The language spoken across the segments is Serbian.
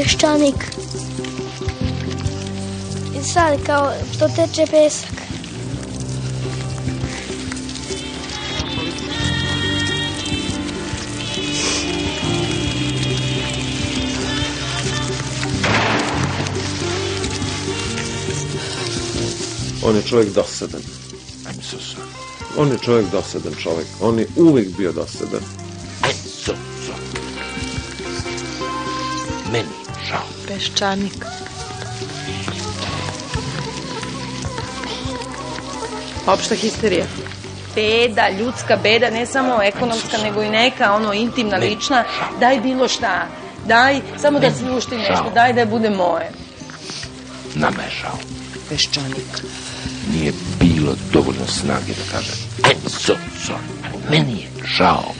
peščanik. I sad kao to teče pesak. On je čovjek dosadan. On je čovjek dosadan čovjek. On je uvijek bio dosadan. Peščanik. Opšta histerija. Beda, ljudska beda, ne samo ekonomska, nego i neka, ono, intimna, lična. Daj bilo šta. Daj, samo da se ušti nešto. Daj da bude moje. Nama je žao. Peščanik. Nije bilo dovoljno snage da kaže Enzo, meni je žao.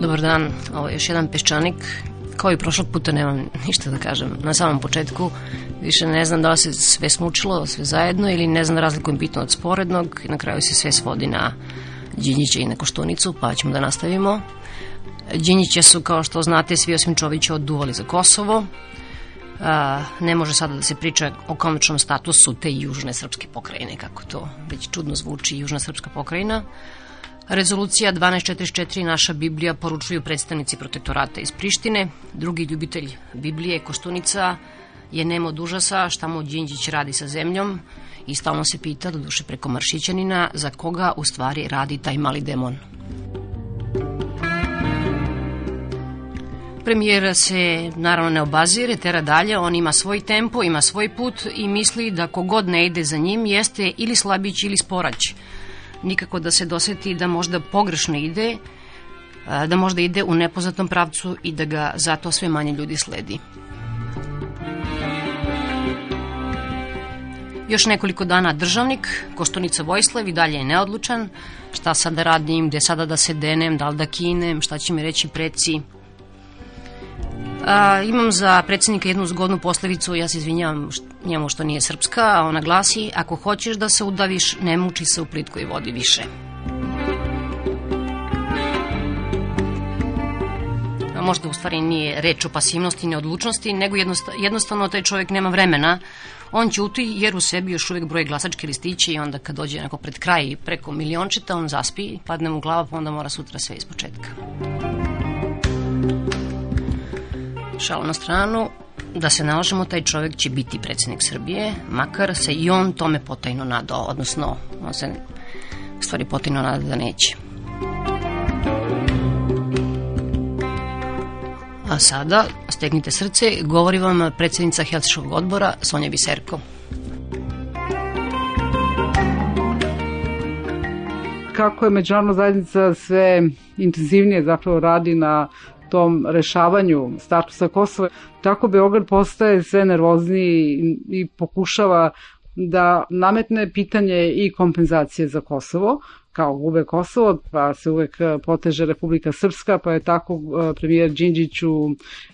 Dobar dan, ovo je još jedan peščanik. Kao i prošlog puta nemam ništa da kažem. Na samom početku više ne znam da li se sve smučilo, sve zajedno ili ne znam da razlikujem bitno od sporednog. Na kraju se sve svodi na Đinjića i na Koštunicu, pa ćemo da nastavimo. Đinjiće su, kao što znate, svi osim Čovića oduvali za Kosovo. A, ne može sada da se priča o konačnom statusu te južne srpske pokrajine, kako to već čudno zvuči, južna srpska pokrajina. Rezolucija 1244 naša Biblija poručuju predstavnici protektorata iz Prištine. Drugi ljubitelj Biblije, Koštunica, je nemo od užasa šta mu Đinđić radi sa zemljom i stalno se pita, do duše preko Maršićanina, za koga u stvari radi taj mali demon. Premijer se naravno ne obazire, tera dalje, on ima svoj tempo, ima svoj put i misli da kogod ne ide za njim jeste ili slabić ili sporać nikako da se doseti da možda pogrešno ide, da možda ide u nepoznatom pravcu i da ga zato sve manje ljudi sledi. Još nekoliko dana državnik, Koštunica Vojslav i dalje je neodlučan, šta sad da radim, gde sada da se denem, da li da kinem, šta će mi reći preci. A, imam za predsednika jednu zgodnu poslovicu, ja se izvinjavam njemu što nije srpska, a ona glasi, ako hoćeš da se udaviš, ne muči se u plitkoj vodi više. A možda u stvari nije reč o pasivnosti i neodlučnosti, nego jednostavno, taj čovjek nema vremena. On ćuti jer u sebi još uvijek broje glasačke listiće i onda kad dođe neko pred kraj preko miliončeta, on zaspi, padne mu glava, pa onda mora sutra sve iz početka. Šalo na stranu, da se nalažemo, taj čovjek će biti predsednik Srbije, makar se i on tome potajno nadao, odnosno on se stvari potajno nada da neće. A sada, stegnite srce, govori vam predsednica Helsiškog odbora Sonja Biserko. Kako je međunarodna zajednica sve intenzivnije zapravo radi na tom rešavanju statusa Kosova, tako Beograd postaje sve nervozniji i pokušava da nametne pitanje i kompenzacije za Kosovo, kao gube Kosovo, pa se uvek poteže Republika Srpska, pa je tako e, premijer Đinđić u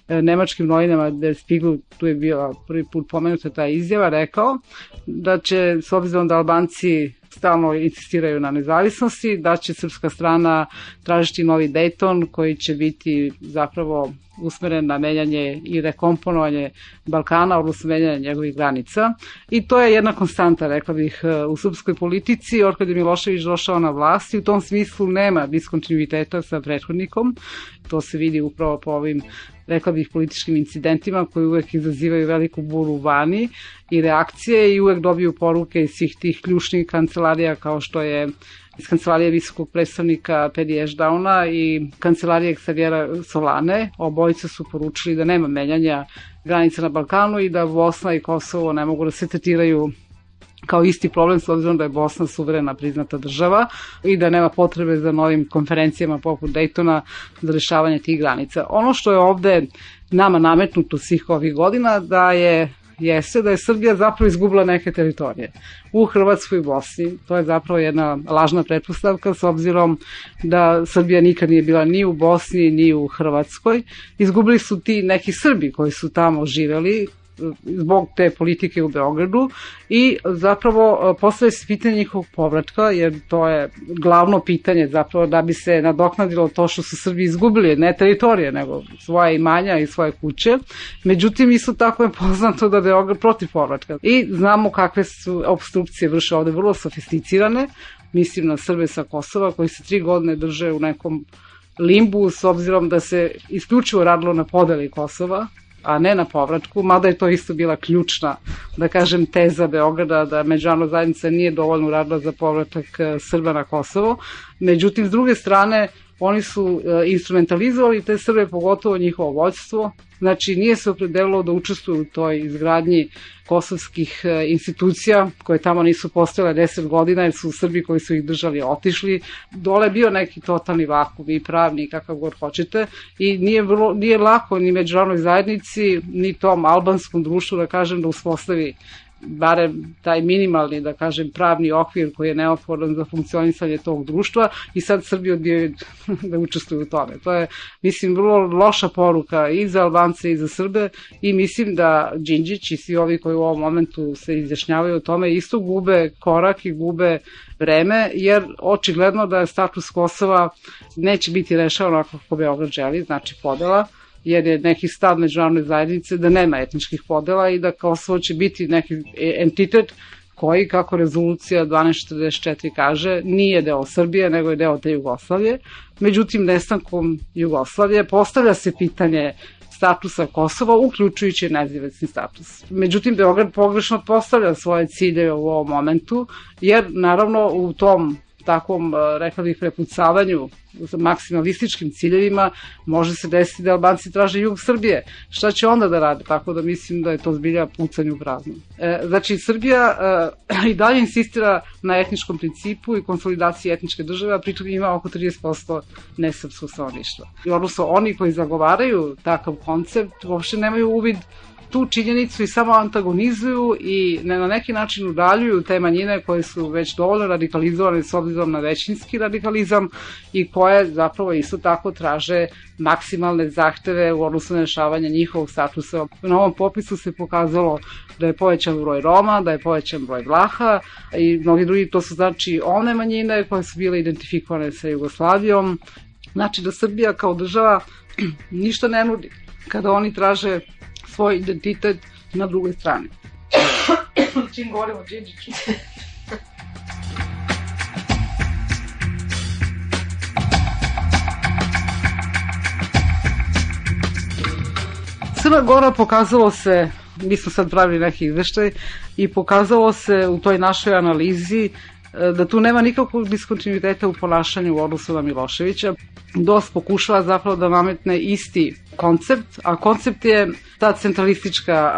e, nemačkim novinama Der Spiegel, tu je bila prvi put pomenuta ta izjava, rekao da će, s obzirom da Albanci stalno insistiraju na nezavisnosti, da će srpska strana tražiti novi Dayton koji će biti zapravo usmeren na menjanje i rekomponovanje Balkana, odnosno menjanje njegovih granica. I to je jedna konstanta, rekla bih, u srpskoj politici, od kada je Milošević došao na vlast i u tom smislu nema diskontinuiteta sa prethodnikom. To se vidi upravo po ovim rekla bih, političkim incidentima koji uvek izazivaju veliku buru vani i reakcije i uvek dobiju poruke iz svih tih ključnih kancelarija kao što je iz kancelarije visokog predstavnika Pedi Ešdauna i kancelarije Xaviera Solane. Obojica su poručili da nema menjanja granica na Balkanu i da Bosna i Kosovo ne mogu da se tretiraju kao isti problem s obzirom da je Bosna suverena priznata država i da nema potrebe za novim konferencijama poput Daytona za rešavanje tih granica. Ono što je ovde nama nametnuto svih ovih godina da je jeste da je Srbija zapravo izgubila neke teritorije u Hrvatskoj i Bosni. To je zapravo jedna lažna pretpostavka s obzirom da Srbija nikad nije bila ni u Bosni ni u Hrvatskoj. Izgubili su ti neki Srbi koji su tamo živeli, zbog te politike u Beogradu i zapravo e, postoje se pitanje njihovog povratka, jer to je glavno pitanje zapravo da bi se nadoknadilo to što su Srbi izgubili, ne teritorije, nego svoje imanja i svoje kuće. Međutim, isto tako je poznato da Beograd protiv povratka. I znamo kakve su obstrukcije vrše ovde vrlo sofisticirane, mislim na Srbe sa Kosova koji se tri godine drže u nekom limbu s obzirom da se isključivo radilo na podeli Kosova, a ne na povratku, mada je to isto bila ključna, da kažem, teza Beograda da međunarodna zajednica nije dovoljno uradila za povratak e, Srba na Kosovo. Međutim, s druge strane, oni su e, instrumentalizovali te Srbe, pogotovo njihovo vođstvo. Znači, nije se opredelilo da učestvuju u toj izgradnji kosovskih e, institucija koje tamo nisu postojale 10 godina jer su Srbi koji su ih držali otišli. Dole je bio neki totalni vakum i pravni i kakav god hoćete i nije, vrlo, nije lako ni međunarodnoj zajednici ni tom albanskom društvu da kažem da uspostavi barem taj minimalni, da kažem, pravni okvir koji je neophodan za funkcionisanje tog društva i sad Srbi odbijaju da učestvuju u tome. To je, mislim, vrlo loša poruka i za Albance i za Srbe i mislim da Đinđić i svi ovi koji u ovom momentu se izjašnjavaju o tome isto gube korak i gube vreme, jer očigledno da je status Kosova neće biti rešao onako kako Beograd želi, znači podela, jer je neki stav međunarodne zajednice da nema etničkih podela i da Kosovo će biti neki entitet koji, kako rezolucija 1244 kaže, nije deo Srbije, nego je deo te Jugoslavije. Međutim, nestankom Jugoslavije postavlja se pitanje statusa Kosova, uključujući nezavisni status. Međutim, Beograd pogrešno postavlja svoje cilje u ovom momentu, jer naravno u tom takvom, e, rekla bih, prepucavanju maksimalističkim ciljevima, može se desiti da Albanci traže jug Srbije. Šta će onda da rade? Tako da mislim da je to zbilja pucanje u prazno. E, znači, Srbija e, i dalje insistira na etničkom principu i konsolidaciji etničke države, a pritom ima oko 30% nesrpskog stanovništva. I odnosno, oni koji zagovaraju takav koncept uopšte nemaju uvid tu činjenicu i samo antagonizuju i ne na neki način udaljuju te manjine koje su već dovoljno radikalizovane s obzirom na većinski radikalizam i koje zapravo isto tako traže maksimalne zahteve u odnosu na rešavanje njihovog statusa. Na ovom popisu se pokazalo da je povećan broj Roma, da je povećan broj Vlaha i mnogi drugi, to su znači one manjine koje su bile identifikovane sa Jugoslavijom. Znači da Srbija kao država ništa ne nudi kada oni traže svoj identitet na drugoj strani. Čim govorimo o. Crna Gora pokazalo se, mi smo sad pravili neki izveštaj, i pokazalo se u toj našoj analizi da tu nema nikakvog diskontinuiteta u ponašanju u odnosu na Miloševića. DOS pokušava zapravo da nametne isti koncept, a koncept je ta centralistička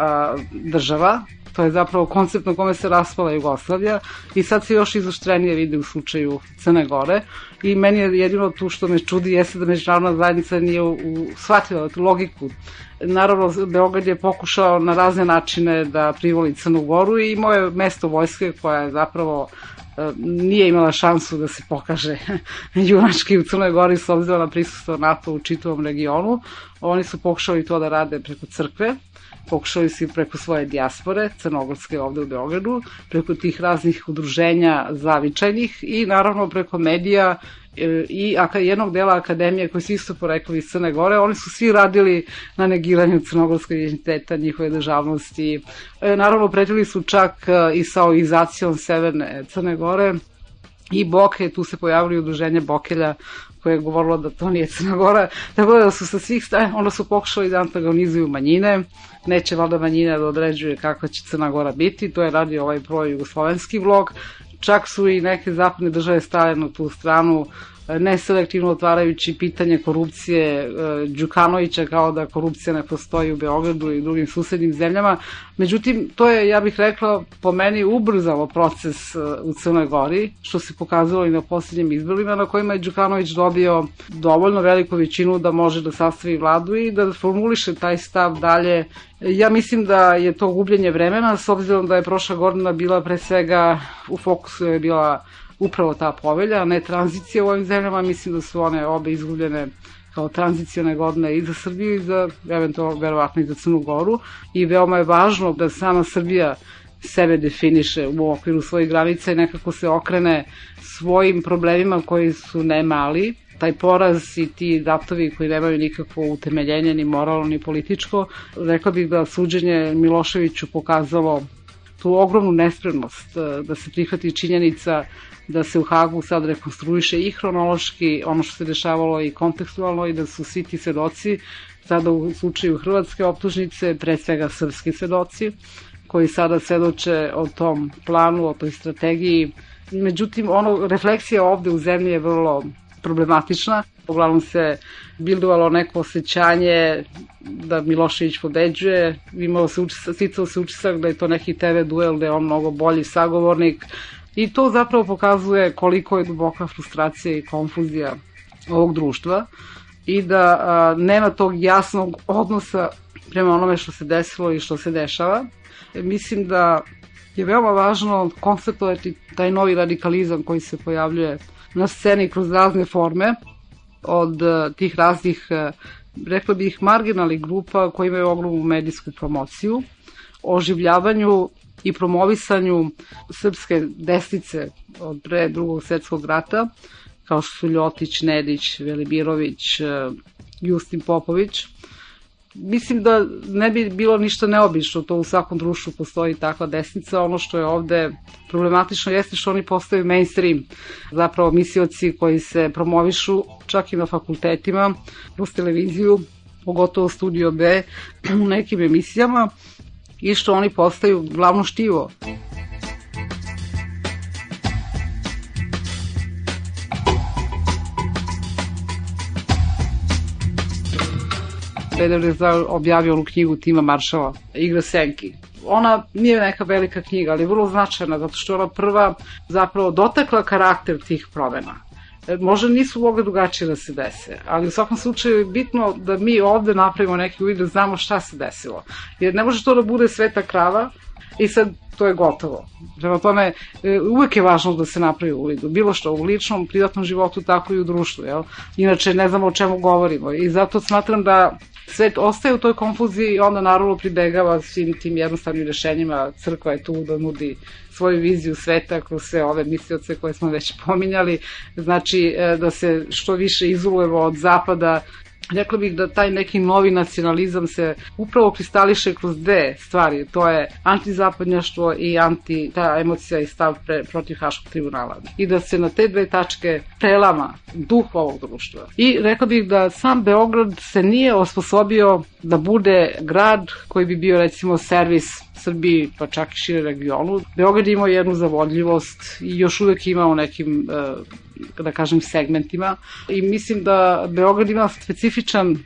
država, to je zapravo koncept na kome se raspala Jugoslavija i sad se još izoštrenije vidi u slučaju Crne Gore i meni je jedino tu što me čudi jeste da međunarodna zajednica nije u, u, shvatila tu logiku. Naravno, Beograd je pokušao na razne načine da privoli Crnu Goru i moje mesto vojske koja je zapravo nije imala šansu da se pokaže junački u Crnoj Gori s obzirom na prisustvo NATO u čitavom regionu. Oni su pokušali to da rade preko crkve, pokušali su preko svoje dijaspore, crnogorske ovde u Beogradu, preko tih raznih udruženja zavičajnih i naravno preko medija E, i jednog dela akademije koji su isto porekli iz Crne Gore, oni su svi radili na negiranju crnogorskog identiteta, njihove državnosti. E, naravno, pretili su čak e, i sa oizacijom Severne Crne Gore. I Boke, tu se pojavili udruženje Bokelja koje je govorilo da to nije Crna Gora, tako da su sa svih staje, onda su pokušali da antagonizuju manjine, neće valjda manjina da određuje kakva će Crna Gora biti, to je radio ovaj broj jugoslovenski vlog, čak su i neke zapadne države stale na tu stranu neselektivno otvarajući pitanje korupcije e, Đukanovića kao da korupcija ne postoji u Beogradu i drugim susednim zemljama. Međutim, to je, ja bih rekla, po meni ubrzalo proces e, u Crnoj Gori, što se pokazalo i na posljednjim izborima na kojima je Đukanović dobio dovoljno veliku većinu da može da sastavi vladu i da formuliše taj stav dalje. Ja mislim da je to gubljenje vremena, s obzirom da je prošla godina bila pre svega u fokusu je bila upravo ta povelja, a ne tranzicija u ovim zemljama. Mislim da su one obe izgubljene kao tranzicijone godine i za Srbiju i za, eventualno, verovatno i za Crnu Goru. I veoma je važno da sama Srbija sebe definiše u okviru svojih granica i nekako se okrene svojim problemima koji su ne mali, taj poraz i ti ratovi koji nemaju nikakvo utemeljenje ni moralno ni političko, rekla bih da suđenje Miloševiću pokazalo tu ogromnu nespremnost da se prihvati činjenica da se u Hagu sad rekonstruiše i hronološki ono što se dešavalo i kontekstualno i da su svi ti svedoci sada u slučaju hrvatske optužnice, pre svega srpski svedoci, koji sada svedoče o tom planu, o toj strategiji. Međutim, ono, refleksija ovde u zemlji je vrlo problematična. Uglavnom se bildovalo neko osjećanje da Milošević pobeđuje, imao se učisak, sticao se učisak da je to neki TV duel, da je on mnogo bolji sagovornik, I to zapravo pokazuje koliko je duboka frustracija i konfuzija ovog društva i da a, nema tog jasnog odnosa prema onome što se desilo i što se dešava. E, mislim da je veoma važno konceptovati taj novi radikalizam koji se pojavljuje na sceni kroz razne forme od a, tih raznih, a, rekla bih, marginalnih grupa koji imaju ogromnu medijsku promociju, oživljavanju i promovisanju srpske desnice od pre drugog svetskog rata, kao što su Ljotić, Nedić, Velibirović, e, Justin Popović. Mislim da ne bi bilo ništa neobično, to u svakom društvu postoji takva desnica. Ono što je ovde problematično jeste što oni postaju mainstream, zapravo misioci koji se promovišu čak i na fakultetima, kroz televiziju, pogotovo Studio B, u nekim emisijama i što oni postaju glavno štivo. Federer je objavio onu knjigu Tima Maršala, Igra senki. Ona nije neka velika knjiga, ali vrlo značajna, zato što ona prva zapravo dotakla karakter tih promena E, možda nisu mogli drugačije da se dese, ali u svakom slučaju je bitno da mi ovde napravimo neki uvid da znamo šta se desilo. Jer ne može to da bude sveta krava i sad to je gotovo. Prema tome, e, uvek je važno da se napravi uvid. Bilo što u ličnom, privatnom životu, tako i u društvu. Jel? Inače, ne znamo o čemu govorimo. I zato smatram da svet ostaje u toj konfuziji i onda naravno pribegava svim tim jednostavnim rešenjima. Crkva je tu da nudi svoju viziju sveta kroz sve ove mislioce koje smo već pominjali. Znači e, da se što više izolujemo od zapada Rekla bih da taj neki novi nacionalizam se upravo kristališe kroz dve stvari. To je antizapadnjaštvo i anti, ta emocija i stav pre, protiv Haškog tribunala. I da se na te dve tačke prelama duh ovog društva. I rekla bih da sam Beograd se nije osposobio da bude grad koji bi bio recimo servis Srbiji, pa čak i šire regionu. Beograd imao jednu zavodljivost i još uvek ima u nekim uh, da kažem, segmentima. I mislim da Beograd ima specifičan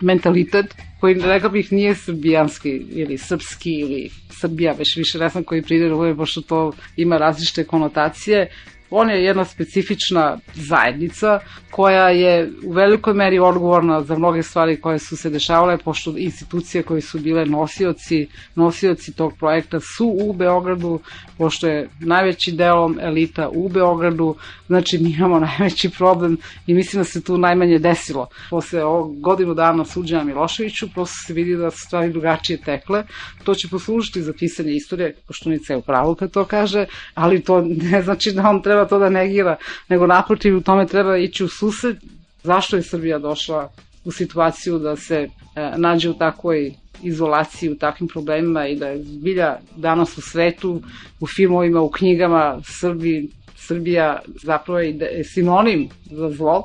mentalitet koji rekao bih nije srbijanski ili srpski ili Srbija, već više ne znam koji prider pošto to ima različite konotacije On je jedna specifična zajednica koja je u velikoj meri odgovorna za mnoge stvari koje su se dešavale, pošto institucije koje su bile nosioci, nosioci tog projekta su u Beogradu, pošto je najveći delom elita u Beogradu, znači mi imamo najveći problem i mislim da se tu najmanje desilo. Posle ovog godinu dana suđena Miloševiću, prosto se vidi da su stvari drugačije tekle. To će poslužiti za pisanje istorije, pošto Nica je u pravu kad to kaže, ali to ne znači da on treba treba to da negira, nego naprotiv u tome treba ići u susret zašto je Srbija došla u situaciju da se e, nađe u takvoj izolaciji, u takvim problemima i da je zbilja danas u svetu, u filmovima, u knjigama Srbi, Srbija zapravo je sinonim za zlo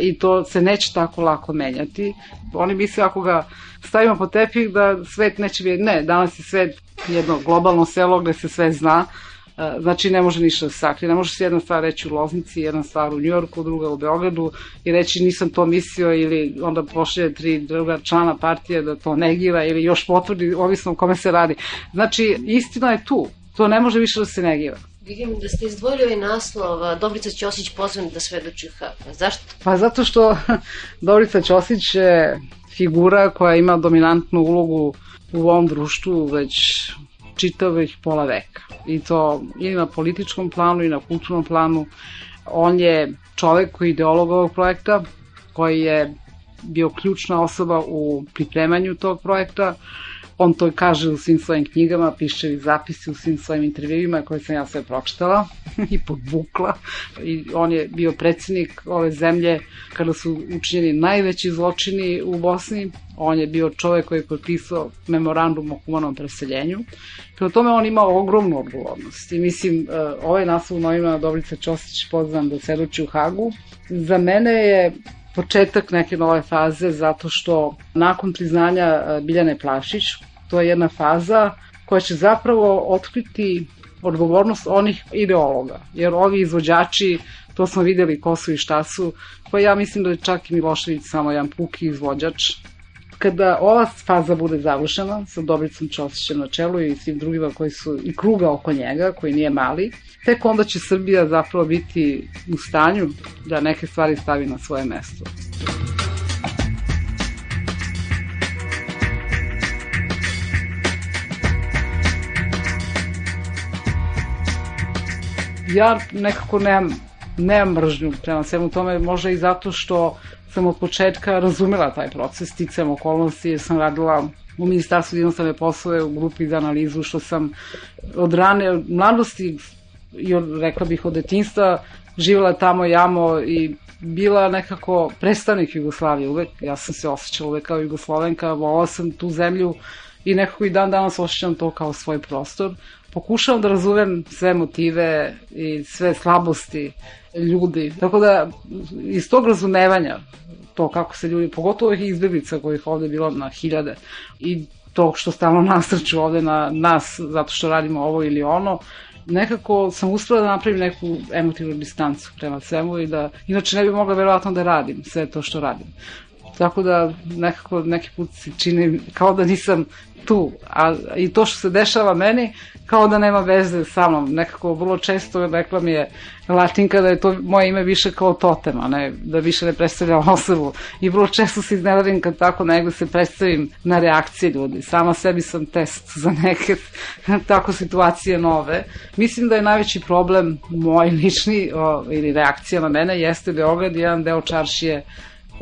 i to se neće tako lako menjati. Oni misle ako ga stavimo po tepih da svet neće biti, ne, danas je svet jedno globalno selo gde se sve zna, znači ne može ništa da se sakrije, ne može se jedna stvar reći u Loznici, jedna stvar u Njujorku, druga u Beogradu i reći nisam to mislio ili onda pošlje tri druga člana partije da to negira ili još potvrdi, ovisno o kome se radi. Znači, istina je tu, to ne može više da se negira. Vidim da ste izdvojili ovaj naslov Dobrica Ćosić pozvan da svedoči u Zašto? Pa zato što Dobrica Ćosić je figura koja ima dominantnu ulogu u ovom društvu već čitavih pola veka. I to i na političkom planu i na kulturnom planu. On je čovek koji je ideolog ovog projekta, koji je bio ključna osoba u pripremanju tog projekta, On to kaže u svim svojim knjigama, piše i zapisi u svim svojim intervjuima koje sam ja sve pročitala i podvukla. I on je bio predsednik ove zemlje kada su učinjeni najveći zločini u Bosni. On je bio čovek koji je potpisao memorandum o humanom preseljenju. Prema tome on ima ogromnu odgovornost. I mislim, e, ovaj naslov novima Dobrica Ćosić pozvan da seduči u Hagu. Za mene je početak neke nove faze zato što nakon priznanja e, Biljane Plašić, to je jedna faza koja će zapravo otkriti odgovornost onih ideologa, jer ovi izvođači, to smo videli ko su i šta su, pa ja mislim da je čak i Milošević samo jedan puki izvođač, kada ova faza bude završena sa Dobricom Ćosićem na čelu i svim drugima koji su i kruga oko njega, koji nije mali, tek onda će Srbija zapravo biti u stanju da neke stvari stavi na svoje mesto. Ja nekako nemam, nemam mržnju prema svemu tome, možda i zato što sam od početka razumela taj proces, sticam okolnosti, jer sam radila u Ministarstvu jednostavne poslove u grupi za analizu, što sam od rane mladosti i od, rekla bih od detinstva živjela tamo jamo i bila nekako predstavnik Jugoslavije uvek. Ja sam se osjećala uvek kao Jugoslovenka, volala sam tu zemlju i nekako i dan danas osjećam to kao svoj prostor. Pokušavam da razumem sve motive i sve slabosti ljudi. Tako da iz tog razumevanja to kako se ljudi, pogotovo ovih izbjeglica kojih ovde bilo na hiljade i to što stalno nasrću ovde na nas zato što radimo ovo ili ono, nekako sam uspela da napravim neku emotivnu distancu prema svemu i da, inače ne bi mogla verovatno da radim sve to što radim. Tako da nekako neki put se čini kao da nisam tu, a i to što se dešava meni, kao da nema veze sa mnom. Nekako vrlo često rekla mi je Latinka da je to moje ime više kao totem, a ne da više ne predstavlja osobu. I vrlo često se iznenadim kad tako negde se predstavim na reakcije ljudi. Sama sebi sam test za neke tako situacije nove. Mislim da je najveći problem moj lični o, ili reakcija na mene jeste Beograd, jedan deo čaršije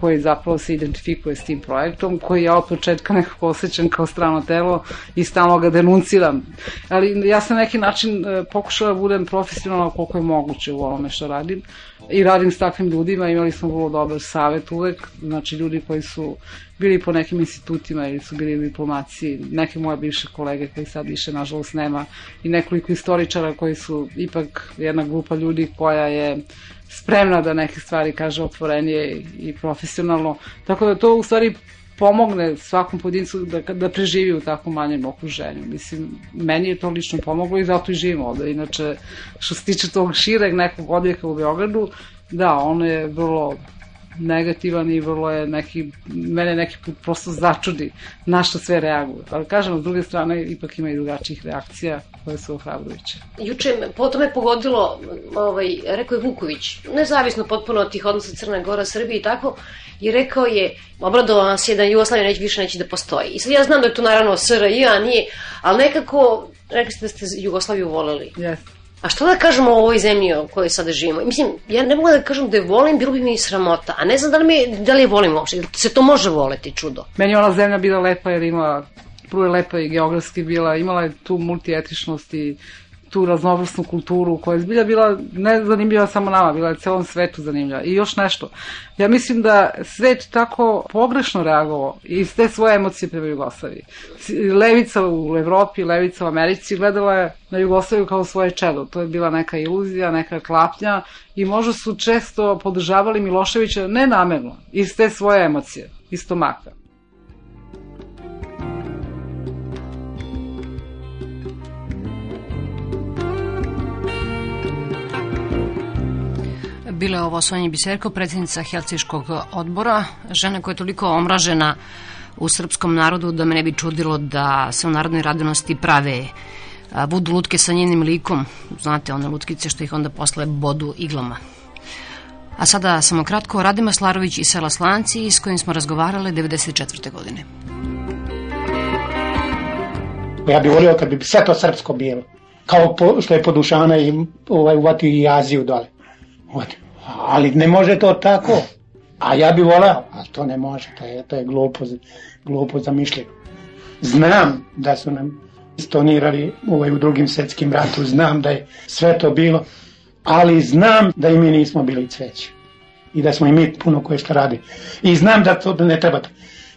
koji zapravo se identifikuje s tim projektom, koji ja od početka nekako osjećam kao strano telo i stalno ga denunciram. Ali ja sam na neki način e, pokušala da budem profesionalno koliko je moguće u ovome što radim i radim s takvim ljudima, imali smo vrlo dobar savet uvek, znači ljudi koji su bili po nekim institutima ili su bili u diplomaciji, neke moje bivše kolege koji sad više nažalost nema i nekoliko istoričara koji su ipak jedna grupa ljudi koja je spremna da neke stvari kaže otvorenije i profesionalno. Tako da to u stvari pomogne svakom pojedincu da, da preživi u tako manjem okruženju. Mislim, meni je to lično pomoglo i zato i živim ovde. Inače, što se tiče tog šireg nekog odjeka u Beogradu, da, ono je vrlo negativan i vrlo je neki, mene neki put prosto začudi na što sve reaguju. Ali kažem, s druge strane, ipak ima i drugačijih reakcija su ohrabrujuće. Juče, potom je pogodilo, ovaj, rekao je Vuković, nezavisno potpuno od tih odnosa Crna Gora, Srbije i tako, i rekao je, obradovao nas je da Jugoslavija neće više neće da postoji. I sad ja znam da je to naravno SRI, a nije, ali nekako, rekli ste da ste Jugoslaviju voleli. Jeste. A što da kažemo o ovoj zemlji u kojoj sada živimo? Mislim, ja ne mogu da kažem da je volim, bilo bi mi sramota. A ne znam da li, mi, da li je volim uopšte. Se to može voleti, čudo. Meni ona zemlja bila lepa jer ima prvo je lepa i geografski bila, imala je tu multietičnost i tu raznovrsnu kulturu koja je zbilja bila ne zanimljiva samo nama, bila je celom svetu zanimljiva. I još nešto, ja mislim da svet tako pogrešno reagovao iz te svoje emocije prema Jugoslaviji. Levica u Evropi, levica u Americi gledala je na Jugoslaviju kao svoje čedo. To je bila neka iluzija, neka klapnja i možda su često podržavali Miloševića ne namerno, iz te svoje emocije, iz stomaka. Bila je ovo Sonja Biserko, predsjednica Helsinškog odbora, žena koja je toliko omražena u srpskom narodu da me ne bi čudilo da se u narodnoj radonosti prave budu lutke sa njenim likom, znate, one lutkice što ih onda posle bodu iglama. A sada samo kratko, Radima Slarović iz sela Slanci s kojim smo razgovarale 94. godine. Ja bih volio kad bi sve to srpsko bilo. Kao po, što je podušana i ovaj, uvati i Aziju dole. Uvati. Ali ne može to tako. A ja bih voleo, ali to ne može, to je, to je glupo, glupo zamišljeno. Znam da su nam stonirali ovaj, u drugim svetskim ratu, znam da je sve to bilo, ali znam da i mi nismo bili cveće. I da smo i mi puno koje što radi. I znam da to ne treba.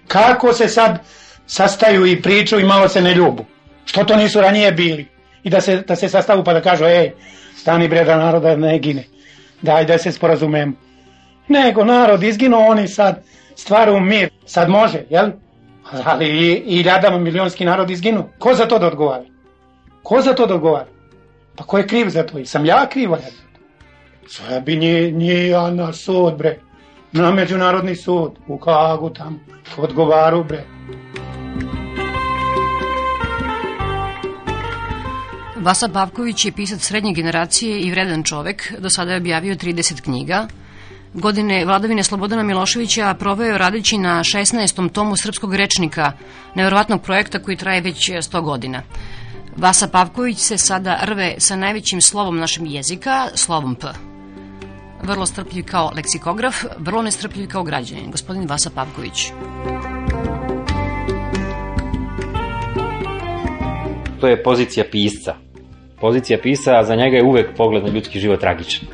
Kako se sad sastaju i pričaju i malo se ne ljubu? Što to nisu ranije bili? I da se, da se sastavu pa da kažu, ej, stani bre da naroda ne gine. Daj da se sporazumemo. Nego narod izginuo, oni sad stvaru mir. Sad može, jel? Ali i, i ljadama milionski narod izginu. Ko za to da odgovara? Ko za to da odgovara? Pa ko je kriv za to? I sam ja kriva za to? Sve bi nije, nije ja na sud, bre. Na međunarodni sud. U Kagu tamo. Odgovaru, bre. Vasa Pavković je pisac srednje generacije i vredan čovek. Do sada je objavio 30 knjiga. Godine vladavine Slobodana Miloševića proveo je radeći na 16. tomu srpskog rečnika, neverovatnog projekta koji traje već 100 godina. Vasa Pavković se sada rve sa najvećim slovom našeg jezika, slovom P. Vrlo strpljiv kao leksikograf, vrlo nestrpljiv kao građanin, gospodin Vasa Pavković. To je pozicija pisca. Pozicija pisca, a za njega je uvek pogled na ljudski život tragičan.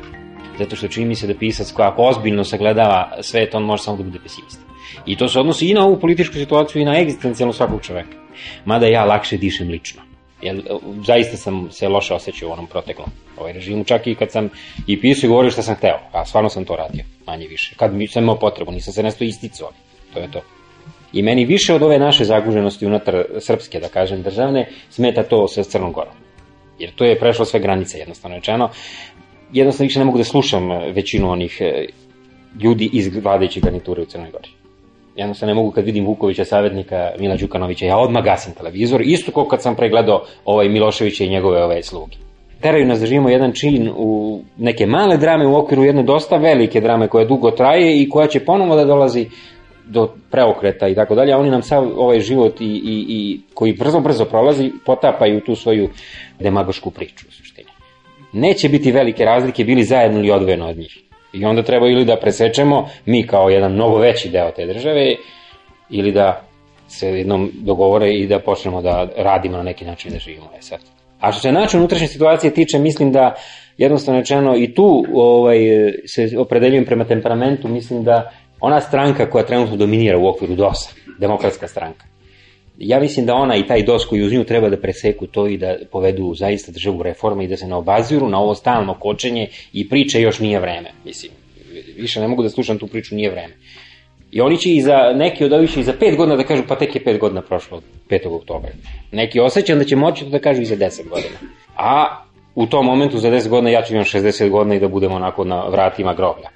Zato što čini mi se da pisac ako ozbiljno sagledava svet, on može samo da bude pesimista. I to se odnosi i na ovu političku situaciju i na egzistencijalno svakog čoveka. Mada ja lakše dišem lično. Jer zaista sam se loše osjećao u onom proteklom ovaj režimu, čak i kad sam i pisao i govorio šta sam hteo, a stvarno sam to radio, manje više. Kad mi sam imao potrebu, nisam se nesto isticao, to je to. I meni više od ove naše zaguženosti unutar srpske, da kažem, državne, smeta to sa Crnom Gorom. Jer to je prešlo sve granice, jednostavno rečeno. Jednostavno više ne mogu da slušam većinu onih e, ljudi iz vladajuće garniture u Crnoj Gori. Jednostavno ne mogu kad vidim Vukovića, savjetnika Mila Đukanovića, ja odmah gasim televizor, isto kao kad sam pregledao ovaj Miloševića i njegove ove sluge. Teraju nas da živimo jedan čin u neke male drame u okviru jedne dosta velike drame koja dugo traje i koja će ponovo da dolazi do preokreta i tako dalje, oni nam sav ovaj život i, i, i koji brzo, brzo prolazi, potapaju tu svoju demagošku priču u suštini. Neće biti velike razlike, bili zajedno ili odvojeno od njih. I onda treba ili da presečemo, mi kao jedan mnogo veći deo te države, ili da se jednom dogovore i da počnemo da radimo na neki način da živimo. E sad. A što se način unutrašnje situacije tiče, mislim da jednostavno rečeno i tu ovaj, se opredeljujem prema temperamentu, mislim da ona stranka koja trenutno dominira u okviru DOS-a, demokratska stranka, ja mislim da ona i taj DOS koji uz nju treba da preseku to i da povedu zaista državu reforme i da se ne obaziru na ovo stalno kočenje i priče još nije vreme. Mislim, više ne mogu da slušam tu priču, nije vreme. I oni će i za, neki od ovih i za pet godina da kažu, pa tek je pet godina prošlo od 5. oktobra. Neki osjećam da će moći da kažu i za 10 godina. A u tom momentu za 10 godina ja ću imam 60 godina i da budemo onako na vratima groblja.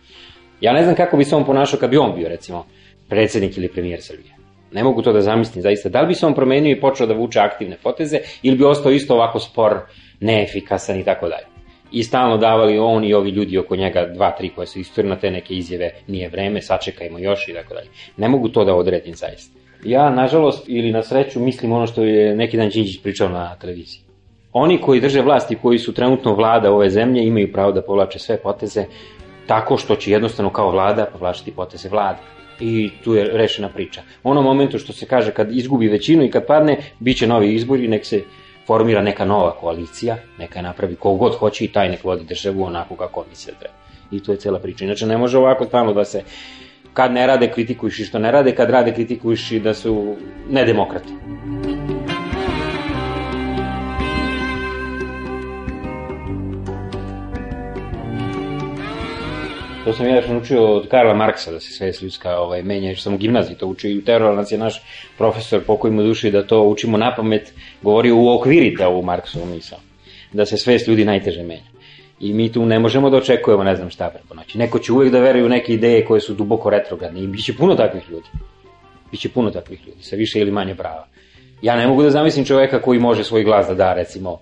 Ja ne znam kako bi se on ponašao kad bi on bio, recimo, predsednik ili premijer Srbije. Ne mogu to da zamislim zaista. Da li bi se on promenio i počeo da vuče aktivne poteze ili bi ostao isto ovako spor, neefikasan i tako dalje. I stalno davali on i ovi ljudi oko njega, dva, tri koje su istorili na te neke izjave, nije vreme, sačekajmo još i tako dalje. Ne mogu to da odredim zaista. Ja, nažalost, ili na sreću, mislim ono što je neki dan Đinđić pričao na televiziji. Oni koji drže vlast i koji su trenutno vlada ove zemlje imaju pravo da povlače sve poteze tako što će jednostavno kao vlada povlačiti poteze vlade i tu je rešena priča. U onom momentu što se kaže kad izgubi većinu i kad padne, bit će novi izbori, nek se formira neka nova koalicija, neka napravi kogod hoće i taj nek vodi državu onako kako on da treba. I to je cela priča. Inače, ne može ovako stalno da se kad ne rade kritikujuši što ne rade, kad rade kritikujuši da su nedemokrati. To sam ja još naučio od Karla Marksa da se svest ljudska ovaj, menja, što sam u gimnaziji to učio i u teroru, nas je naš profesor, pokoj mu duši, da to učimo na pamet, govorio u okviri da u Marksovu misao, da se svest ljudi najteže menja. I mi tu ne možemo da očekujemo ne znam šta preko noći. Neko će uvek da veruje u neke ideje koje su duboko retrogradne i bit će puno takvih ljudi. Biće puno takvih ljudi, sa više ili manje prava. Ja ne mogu da zamislim čoveka koji može svoj glas da da, recimo,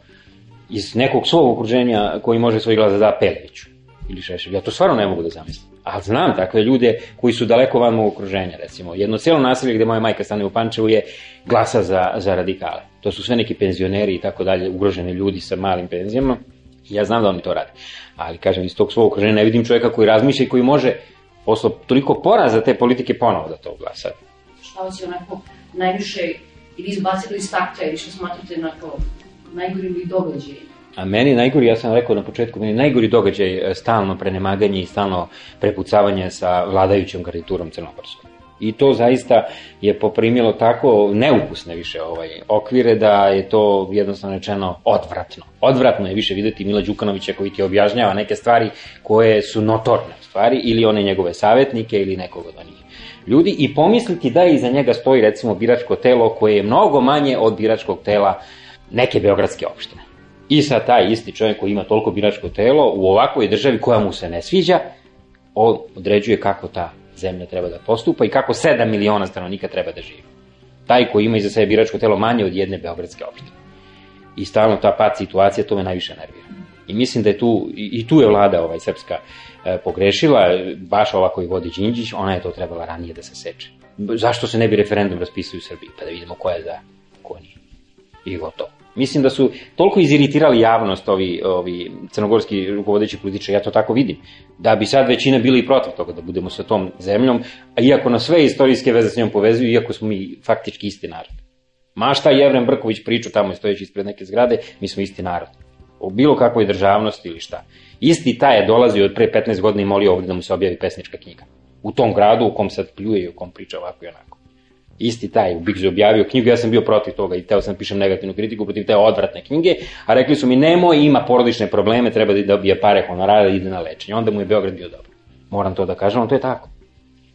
iz nekog svog okruženja koji može svoj glas da da Peleviću ili Šešelju. Ja to stvarno ne mogu da zamislim. A znam takve ljude koji su daleko van mog okruženja, recimo. Jedno cijelo naselje gde moja majka stane u Pančevu je glasa za, za radikale. To su sve neki penzioneri i tako dalje, ugroženi ljudi sa malim penzijama. Ja znam da oni to rade. Ali, kažem, iz tog svog okruženja ne vidim čoveka koji razmišlja i koji može posle toliko poraza te politike ponovo da to glasa. Šta vas je onako najviše ili izbacili iz takta ili što smatrate onako najgori događaj A meni najgori, ja sam rekao na početku, meni najgori događaj je stalno prenemaganje i stalno prepucavanje sa vladajućom garniturom crnogorskom. I to zaista je poprimilo tako neukusne više ovaj okvire da je to jednostavno rečeno odvratno. Odvratno je više videti Mila Đukanovića koji ti objašnjava neke stvari koje su notorne stvari ili one njegove savetnike ili nekog od onih ljudi i pomisliti da iza njega stoji recimo biračko telo koje je mnogo manje od biračkog tela neke beogradske opštine. I sad taj isti čovjek koji ima toliko biračko telo u ovakvoj državi koja mu se ne sviđa, on određuje kako ta zemlja treba da postupa i kako 7 miliona stanovnika treba da živi. Taj koji ima iza sebe biračko telo manje od jedne beogradske opštine. I stalno ta pad situacija, to me najviše nervira. I mislim da je tu, i tu je vlada ovaj, srpska e, pogrešila, baš ova koji vodi Đinđić, ona je to trebala ranije da se seče. Zašto se ne bi referendum raspisao u Srbiji, pa da vidimo ko je za, ko nije. I gotovo. Mislim da su toliko iziritirali javnost ovi, ovi crnogorski rukovodeći političari, ja to tako vidim, da bi sad većina bili i protiv toga da budemo sa tom zemljom, a iako na sve istorijske veze s njom povezuju, iako smo mi faktički isti narod. Ma šta Jevren Brković priču tamo stojeći ispred neke zgrade, mi smo isti narod. O bilo kakvoj državnosti ili šta. Isti taj je dolazio od pre 15 godina i molio ovde da mu se objavi pesnička knjiga. U tom gradu u kom sad pljuje i u kom priča ovako i onako isti taj u Bigzu objavio knjigu, ja sam bio protiv toga i teo sam da pišem negativnu kritiku protiv te odvratne knjige, a rekli su mi nemoj, ima porodične probleme, treba da dobije pare honorara da ide na lečenje. Onda mu je Beograd bio dobro. Moram to da kažem, ali to je tako.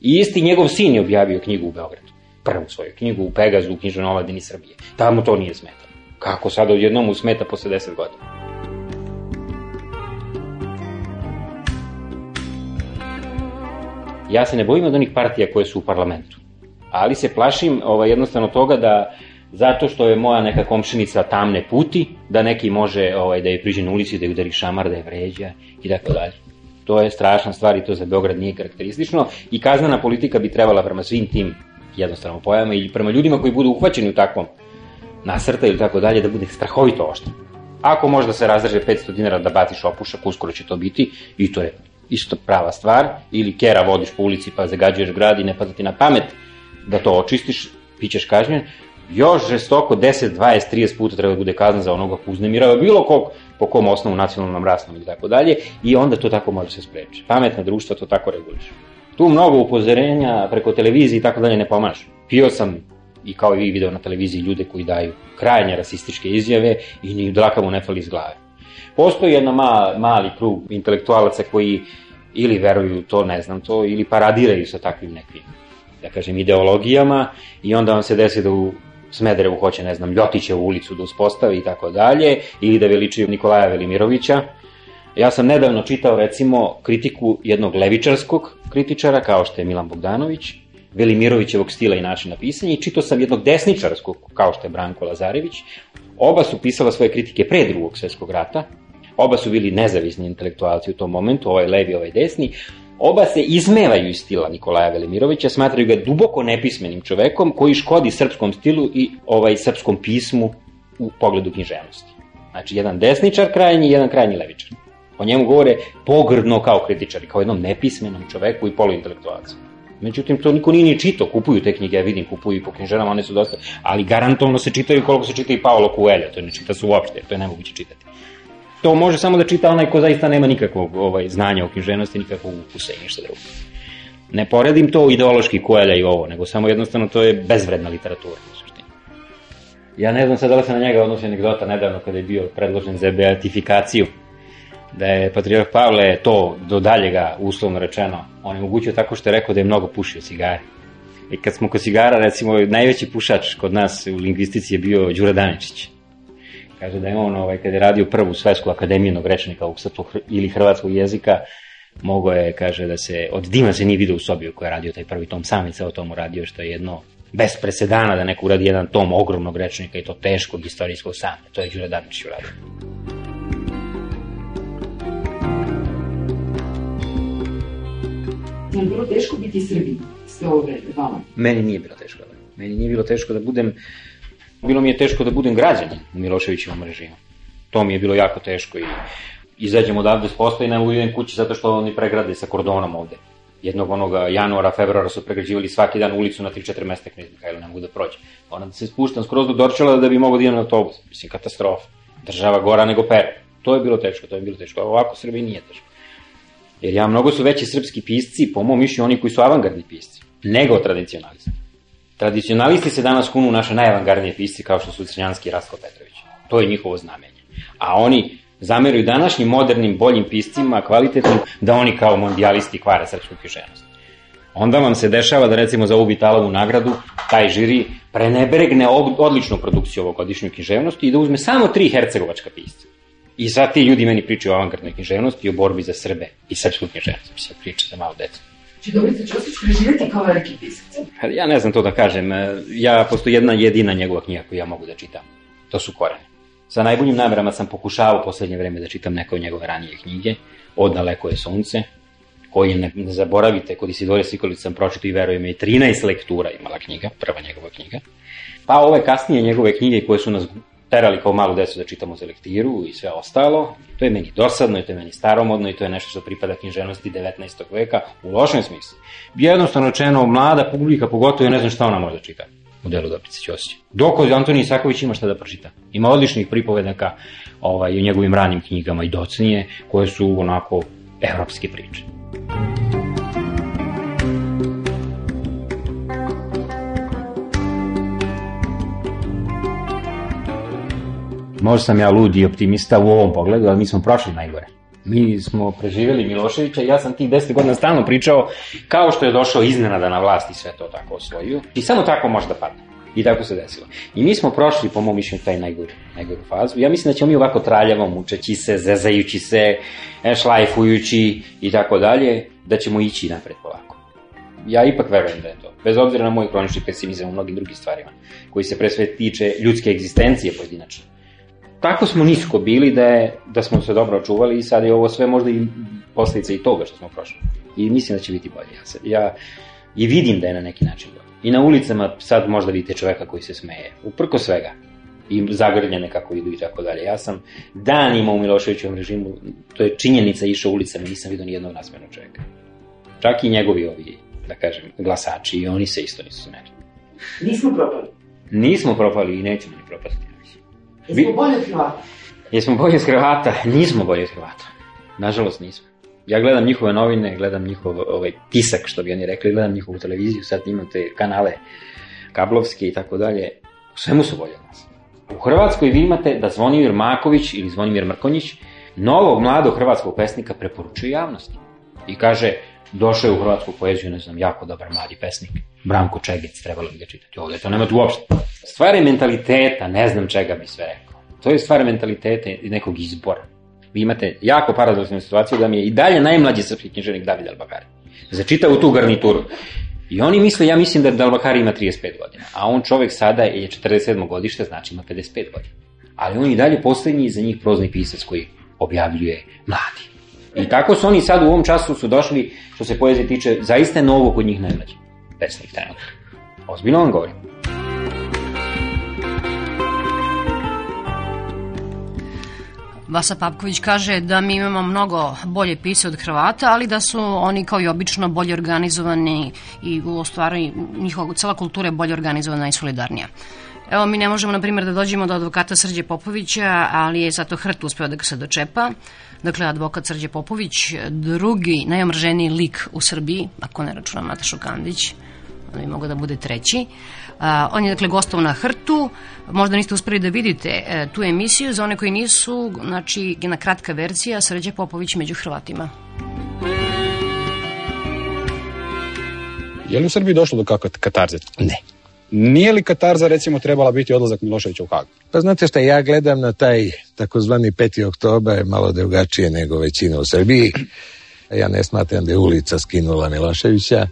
I isti njegov sin je objavio knjigu u Beogradu. Prvu svoju knjigu u Pegazu, u knjižnoj omladini Srbije. Tamo to nije smetalo. Kako sada odjednom mu smeta posle 10 godina? Ja se ne bojim od onih partija koje su u parlamentu ali se plašim ovaj, jednostavno toga da zato što je moja neka komšinica tamne puti, da neki može ovaj, da je priđe na ulici, da je udari šamar, da je vređa i tako dalje. To je strašna stvar i to za Beograd nije karakteristično i kaznana politika bi trebala prema svim tim jednostavno pojavama i prema ljudima koji budu uhvaćeni u takvom nasrta ili tako dalje, da bude strahovito oštra. Ako možda se razdrže 500 dinara da baciš opušak, uskoro će to biti i to je isto prava stvar, ili kera vodiš po ulici pa zagađuješ grad i ne pada ti na pamet da to očistiš, bit ćeš kažnjen, još žestoko 10, 20, 30 puta treba da bude kazna za onoga ko uznemirava bilo kog po kom osnovu nacionalnom rasnom i tako dalje i onda to tako može se spreči. Pametna društva to tako regulišu. Tu mnogo upozorenja preko televizije i tako dalje ne pomažu. Pio sam i kao i vi video na televiziji ljude koji daju krajnje rasističke izjave i ni draka mu ne fali iz glave. Postoji jedna ma, mali krug intelektualaca koji ili veruju to, ne znam to, ili paradiraju sa takvim nekim da kažem, ideologijama i onda vam se desi da u Smederevu hoće, ne znam, Ljotićevu ulicu da uspostavi i tako dalje, ili da veličaju Nikolaja Velimirovića. Ja sam nedavno čitao, recimo, kritiku jednog levičarskog kritičara, kao što je Milan Bogdanović, Velimirovićevog stila i načina pisanja, i čitao sam jednog desničarskog, kao što je Branko Lazarević. Oba su pisala svoje kritike pre drugog svetskog rata, oba su bili nezavisni intelektualci u tom momentu, ovaj levi, ovaj desni, Oba se izmevaju iz stila Nikolaja Velimirovića, smatraju ga duboko nepismenim čovekom koji škodi srpskom stilu i ovaj srpskom pismu u pogledu književnosti. Znači, jedan desničar krajnji jedan krajnji levičar. O njemu govore pogrdno kao kritičari, kao jednom nepismenom čoveku i poluintelektualcu. Međutim, to niko nije ni čito, kupuju te knjige, ja vidim, kupuju i po knjižarama, one su dosta, ali garantovno se čitaju koliko se čita i Paolo Coelho, to ne čita se uopšte, to je nemoguće čitati to može samo da čita onaj ko zaista nema nikakvog ovaj, znanja o književnosti, nikakvog ukusa i ništa drugo. Ne poredim to ideološki Koelja i ovo, nego samo jednostavno to je bezvredna literatura. Ja ne znam sad da li se na njega odnosi anegdota nedavno kada je bio predložen za beatifikaciju, da je Patriarh Pavle to do daljega uslovno rečeno on je mogućio tako što je rekao da je mnogo pušio cigare. I kad smo kod cigara, recimo, najveći pušač kod nas u lingvistici je bio Đura Daničić Kaže da je on, ovaj, kada je radio prvu svetsku akademijenog rečnika u srpskog hr- ili hrvatskog jezika, mogo je, kaže, da se, od Dima se nije vidio u sobi u kojoj je radio taj prvi tom, sam je ceo tom uradio, što je jedno bez presedana da neko uradi jedan tom ogromnog rečnika i to teškog istorijskog sam. To je Đure Dabić uradio. Je bilo teško biti Srbin sve ovo vreme vama? Meni nije bilo teško. da. Meni nije bilo teško da budem, bilo mi je teško da budem građanin u Miloševićevom režimu. To mi je bilo jako teško i izađem odavde s posla i ne idem kući zato što oni pregrade sa kordonom ovde. Jednog onoga januara, februara su pregrađivali svaki dan ulicu na 3-4 mesta Knez Mihajlo, ne mogu da prođem. Moram da se spuštam skroz do Dorčela da bi mogao da idem na autobus. Mislim, katastrofa. Država gora nego pere. To je bilo teško, to je bilo teško. Ovako Srbiji nije teško. Jer ja, mnogo su veći srpski pisci, po mom mišljenju, oni koji su avangardni pisci, nego tradicionalisti. Tradicionalisti se danas kunu u naše najavangardnije pisci kao što su Crnjanski i Rastko Petrović. To je njihovo znamenje. A oni zameruju današnjim modernim, boljim piscima, kvalitetnim, da oni kao mondijalisti kvare srpsku književnost. Onda vam se dešava da recimo za ovu Vitalovu nagradu taj žiri prenebregne od- odličnu produkciju ovogodišnju književnosti i da uzme samo tri hercegovačka pisca. I sad ti ljudi meni pričaju o avangardnoj književnosti i o borbi za Srbe i srpsku književnost. Mislim, pričate malo decu. Či Dobrica Ćosić preživjeti kao veliki pisac? Ali Ja ne znam to da kažem. e, Ja, postoji jedna jedina njegova knjiga koju ja mogu da čitam. To su Korene. Sa najboljim namerama sam pokušavao poslednje vreme da čitam neke od njegove ranije knjige. Od Daleko je sunce, koji ne, ne zaboravite, kod Isidore Sikolić sam pročito i verujem i 13 lektura imala knjiga, prva njegova knjiga. Pa ove kasnije njegove knjige koje su nas terali kao malu decu da čitamo za lektiru i sve ostalo, to je meni dosadno i to je meni staromodno i to je nešto što pripada književnosti 19. veka u lošem smislu. Jednostavno rečeno, mlada publika pogotovo ja ne znam šta ona može da čita u delu Dobrice Ćosića. Dok od Antonija Isaković ima šta da pročita. Ima odličnih pripovedaka ovaj, u njegovim ranim knjigama i docnije, koje su onako evropske priče. Možda sam ja lud i optimista u ovom pogledu, ali mi smo prošli najgore. Mi smo preživjeli Miloševića i ja sam tih 10 godina stalno pričao kao što je došao iznenada na vlast i sve to tako osvojio. I samo tako može da padne. I tako se desilo. I mi smo prošli, po mom mišljenju, taj najgoru, najgoru fazu. Ja mislim da ćemo mi ovako traljavo, mučeći se, zezajući se, e, šlajfujući i tako dalje, da ćemo ići napred polako. Ja ipak verujem da je to. Bez obzira na moj kronični pesimizam u mnogim drugim stvarima, koji se pre sve tiče ljudske egzistencije pojedinačno tako smo nisko bili da, je, da smo se dobro očuvali i sad je ovo sve možda i posljedica i toga što smo prošli. I mislim da će biti bolje. Ja, se, ja i vidim da je na neki način bolje. I na ulicama sad možda vidite čoveka koji se smeje. Uprko svega. I zagrljene kako idu i tako dalje. Ja sam danima u Miloševićevom režimu, to je činjenica, išao ulicama i nisam vidio ni jednog nasmenog čoveka. Čak i njegovi ovi, da kažem, glasači i oni se isto nisu smeli. Nismo propali. Nismo propali i nećemo ni propasti. Jesmo bolje od Hrvata? Jesmo bolje od Hrvata? Nismo bolje od Hrvata. Nažalost nismo. Ja gledam njihove novine, gledam njihov ovaj, tisak, što bi oni rekli, gledam njihovu televiziju, sad imam te kanale kablovske i tako dalje. U svemu su bolje od nas. U Hrvatskoj vi imate da Zvonimir Maković ili Zvonimir Mrkonjić novog mladog hrvatskog pesnika preporučuje javnosti. I kaže, došao je u hrvatsku poeziju, ne znam, jako dobar mladi pesnik. Branko Čegec, trebalo bi ga čitati ovde, to nema tu uopšte. Stvar je mentaliteta, ne znam čega bi sve rekao. To je stvar mentaliteta i nekog izbora. Vi imate jako paradoksalnu situaciju da mi je i dalje najmlađi srpski književnik David Albakari. Za čitavu tu garnituru. I oni misle, ja mislim da Albakari ima 35 godina, a on čovek sada je 47. godište, znači ima 55 godina. Ali on i dalje poslednji za njih prozni pisac koji objavljuje mladi. I tako su oni sad u ovom času su došli, što se poezije tiče, zaista je novo kod njih najmlađi pesnik trenutno. Ozbiljno vam govorim. Vasa Papković kaže da mi imamo mnogo bolje pise od Hrvata, ali da su oni kao i obično bolje organizovani i u stvari njihova cela kultura je bolje organizovana i solidarnija. Evo, mi ne možemo, na primjer, da dođemo do advokata Srđe Popovića, ali je zato Hrt uspeo da ga se dočepa. Dakle, advokat Srđe Popović, drugi najomrženiji lik u Srbiji, ako ne računam Natašu Kandić, on bi mogao da bude treći. Uh, on je dakle gostov na Hrtu, možda niste uspeli da vidite uh, tu emisiju, za one koji nisu, znači jedna kratka verzija Srđe Popović među Hrvatima. Je li u Srbiji došlo do kakve katarze? Ne. Nije li Katarza recimo trebala biti odlazak Miloševića u Hag? Pa znate šta, ja gledam na taj takozvani 5. oktober malo drugačije nego većina u Srbiji. Ja ne smatram da je ulica skinula Miloševića,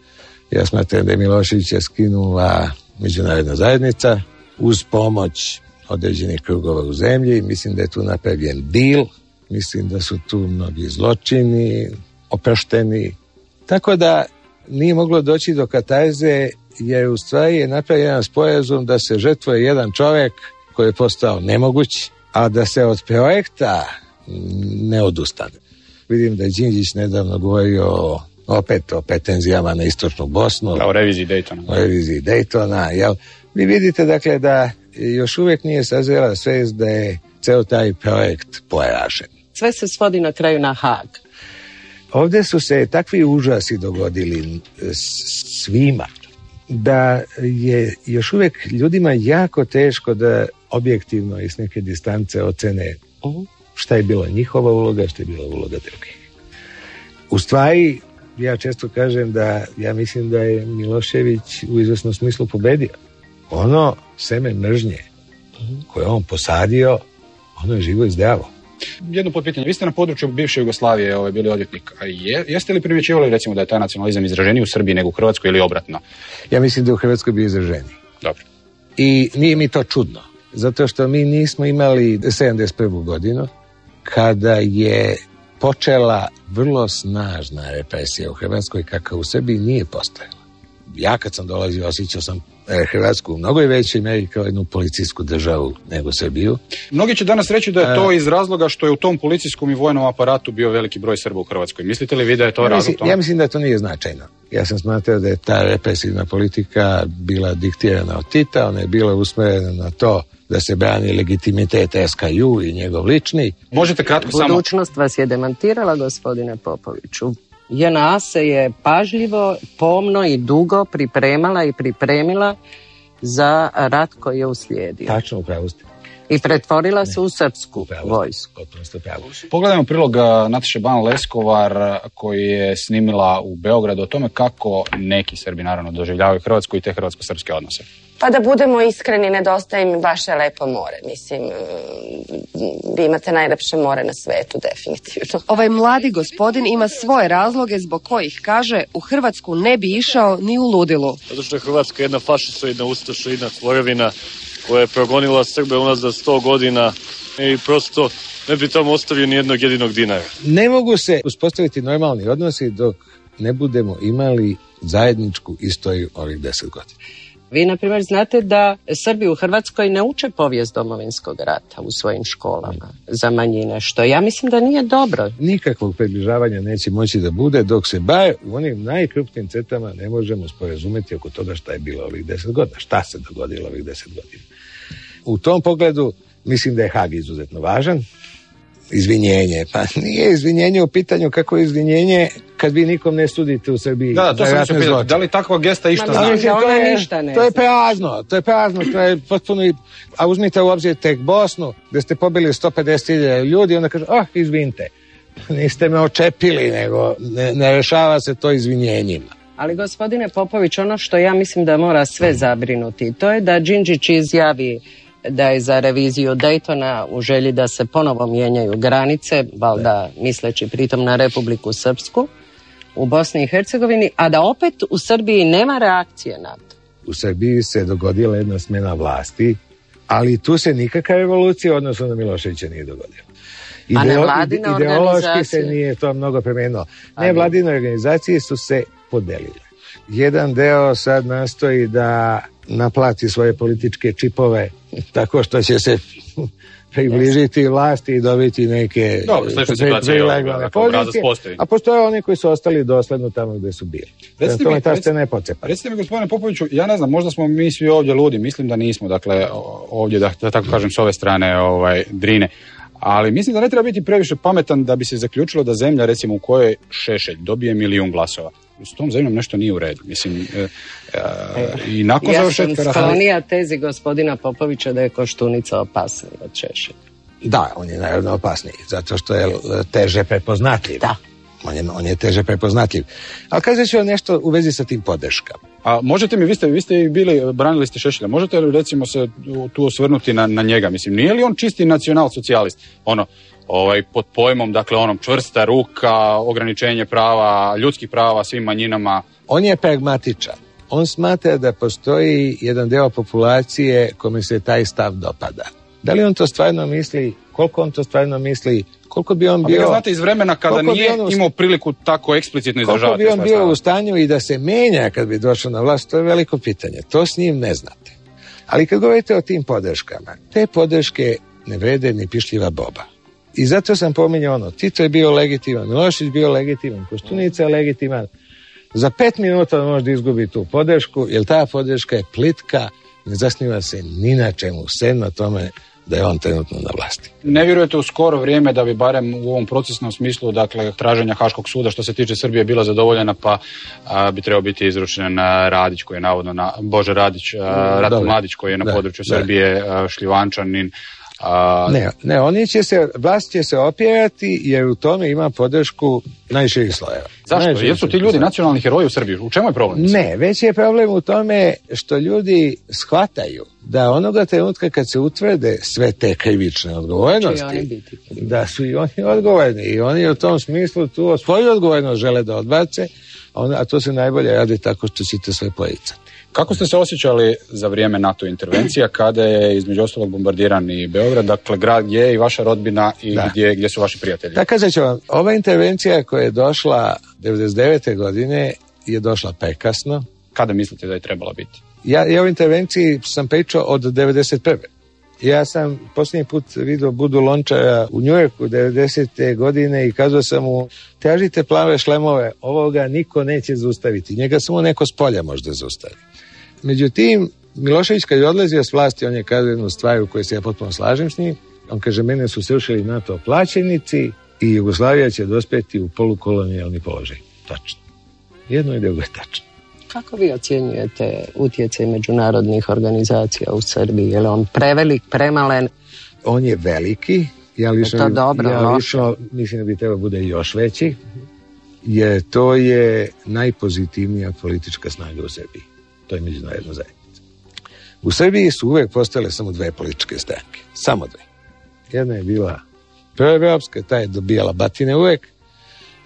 ja smatram da je Miloševića skinula međunarodna zajednica uz pomoć određenih krugova u zemlji. Mislim da je tu napravljen dil, mislim da su tu mnogi zločini oprošteni. Tako da nije moglo doći do katarze jer u stvari je napravljen jedan sporazum da se žrtvuje jedan čovjek koji je postao nemoguć, a da se od projekta ne odustane. Vidim da je Đinđić nedavno govorio opet o pretenzijama na istočnu Bosnu. Da, o reviziji Daytona. O reviziji Daytona. Jel? Vi vidite dakle da još uvijek nije sazrela svest da je ceo taj projekt poražen. Sve se svodi na kraju na Hag. Ovdje su se takvi užasi dogodili svima da je još uvijek ljudima jako teško da objektivno iz neke distance ocene šta je bila njihova uloga, šta je bila uloga drugih. U stvari, ja često kažem da ja mislim da je Milošević u izvesnom smislu pobedio. Ono seme mržnje koje on posadio, ono je živo i zdravo. Jedno potpitanje, vi ste na području bivše Jugoslavije ovaj, bili odvjetnik, a je, jeste li primjećivali recimo da je taj nacionalizam izraženiji u Srbiji nego u Hrvatskoj ili obratno? Ja mislim da je u Hrvatskoj bio izraženiji. Dobro. I nije mi to čudno, zato što mi nismo imali 71. godinu kada je počela vrlo snažna represija u Hrvatskoj kakva u Srbiji nije postojala. Ja kad sam dolazio osjećao sam Hrvatsku u mnogo većoj meri kao jednu policijsku državu nego Srbiju. Mnogi će danas reći da je to iz razloga što je u tom policijskom i vojnom aparatu bio veliki broj Srba u Hrvatskoj. Mislite li vi da je to ja razlog mislim, ja mislim da to nije značajno. Ja sam smatrao da je ta represivna politika bila diktirana od Tita, ona je bila usmjerena na to da se brani legitimitet SKU i njegov lični. Možete kratko samo... Budućnost vas je demantirala, gospodine Popoviću. JNA se je pažljivo, pomno i dugo pripremala i pripremila za rat koji je uslijedio. Tačno, upravo ste. I pretvorila se u srpsku vojsku. Pogledajmo prilog Nataše Ban Leskovar koji je snimila u Beogradu o tome kako neki Srbi naravno doživljavaju Hrvatsku i te hrvatsko-srpske odnose. Pa da budemo iskreni, nedostaje mi vaše lepo more. Mislim, vi imate najlepše more na svetu, definitivno. Ovaj mladi gospodin ima svoje razloge zbog kojih kaže u Hrvatsku ne bi išao ni u ludilu. Zato što je Hrvatska jedna fašisoidna, ustašoidna tvorevina koja je progonila Srbe unazad sto godina i prosto ne bi tamo ostavio ni jednog jedinog dinara. Ne mogu se uspostaviti normalni odnosi dok ne budemo imali zajedničku istoriju ovih deset godina. Vi, na primjer, znate da Srbi u Hrvatskoj ne uče povijest domovinskog rata u svojim školama za manjine, što ja mislim da nije dobro. Nikakvog približavanja neće moći da bude dok se bar u onim najkrupnim cetama ne možemo sporazumeti oko toga šta je bilo ovih deset godina, šta se dogodilo ovih deset godina. U tom pogledu mislim da je Hag izuzetno važan, izvinjenje. Pa nije izvinjenje u pitanju kako je izvinjenje kad vi nikom ne sudite u Srbiji. Da, to sam pitati. Da li takva gesta išta znači? mislim, to, ona je, ništa ne to je prazno, to je prazno, to je potpuno... A uzmite u obzir tek Bosnu, gde ste pobili 150.000 ljudi, onda kaže, ah, izvinite, niste me očepili, nego ne, ne rešava se to izvinjenjima. Ali gospodine Popović, ono što ja mislim da mora sve zabrinuti, to je da Đinđić izjavi da je za reviziju Daytona u želji da se ponovo mijenjaju granice, valjda misleći pritom na Republiku Srpsku u Bosni i Hercegovini, a da opet u Srbiji nema reakcije na to. U Srbiji se dogodila jedna smena vlasti, ali tu se nikakva revolucija u odnosu na Miloševića nije dogodila. A Ideo- nevladine ide- ideološki se nije to mnogo promenilo. A Ne, vladine organizacije su se podelile. Jedan deo sad nastoji da naplati svoje političke čipove tako što će se približiti vlasti i dobiti neke Dobro, pozicije. postoji. A postoje oni koji su ostali dosledno tamo gde su bili. Recite Prema mi- tome ta rec- scena je pocepa. Recite mi, gospodine Popoviću, ja ne znam, možda smo mi svi ovdje ludi, mislim da nismo, dakle, ovdje, da, da tako kažem, s ove strane ovaj, drine. Ali mislim da ne treba biti previše pametan da bi se zaključilo da zemlja, recimo, u kojoj Šešelj dobije milijun glasova. S tom zemljom nešto nije u redu. Mislim, e, e, i nakon Ja sam završetka rata... sklonija tezi gospodina Popovića da je koštunica opasnija od Šešelja. Da, on je naravno opasniji, zato što je e, teže prepoznatljiv. Da. On je, on je teže prepoznatljiv. Ali kazat ću vam nešto u vezi sa tim podrškama. A možete mi, vi ste, vi ste bili, branili ste Šešelja, možete li recimo se tu osvrnuti na, na njega? Mislim, nije li on čisti nacional socijalist? Ono, ovaj, pod pojmom, dakle, onom čvrsta ruka, ograničenje prava, ljudskih prava svim manjinama. On je pragmatičan. On smatra da postoji jedan deo populacije kome se taj stav dopada. Da li on to stvarno misli, koliko on to stvarno misli, koliko bi on A bio... ga znate iz vremena kada koliko nije on imao priliku tako eksplicitno Koliko izražavati bi on bio u stanju i da se menja kad bi došao na vlast, to je veliko pitanje. To s njim ne znate. Ali kad govorite o tim podrškama, te podrške ne vrede ni pišljiva boba. I zato sam pominjao ono, Tito je bio legitiman, Milošić bio legitiman, Koštunica je legitiman. Za pet minuta može da izgubi tu podršku, jer ta podrška je plitka, ne zasniva se ni na čemu, sem na tome da je on trenutno na vlasti. Ne vjerujete u skoro vrijeme da bi barem u ovom procesnom smislu, dakle, traženja Haškog suda što se tiče Srbije bila zadovoljena, pa a, bi trebao biti izručen Radić koji je navodno na, Bože Radić, a, dobro. Mladić koji je na Da, području da. Srbije, a, Šljivančanin. A, Ne, ne, oni će se, vlast će se opjerati jer u tome ima podršku najširih slojeva. Zašto? Najširih Jesu ti slojeva. ljudi nacionalni heroji u Srbiji? U čemu je problem? Ne, već je problem u tome što ljudi shvataju da onoga trenutka kad se utvrde sve te krivične odgovornosti, biti. da su i oni odgovorni i oni u tom smislu tu svoju odgovornost žele da odbace, a to se najbolje radi tako što ćete sve poricati. Kako ste se osjećali za vrijeme NATO intervencija kada je između ostalog bombardiran i Beograd, dakle grad gdje je i vaša rodbina i Da. gdje, gdje su vaši prijatelji? Da kažem ću vam, ova intervencija koja je došla 99. godine je došla prekasno. Kada mislite da je trebala biti? Ja, ja o intervenciji sam pričao od 91. Ja sam posljednji put vidio Budu Lončara u Njujorku 90. godine i kazao sam mu tražite plave šlemove, ovoga niko neće zaustaviti. Njega samo neko s polja može zaustaviti. Međutim, Milošević kad je odlazio s vlasti, on je kazao jednu stvar u kojoj se ja potpuno slažem s njim. On kaže, mene su srušili NATO plaćenici i Jugoslavija će dospeti u polukolonijalni položaj. Tačno. Jedno i drugo je tačno. Kako vi ocjenjujete utjecaj međunarodnih organizacija u Srbiji? Je li on prevelik, premalen? On je veliki, ja lično, to dobro, ja lično mislim da bi trebao bude još veći, jer to je najpozitivnija politička snaga u Srbiji. To je međunarodna zajednica. U Srbiji su uvek postale samo dve političke stranke. Samo dve. Jedna je bila proevropska, ta je dobijala batine uvek,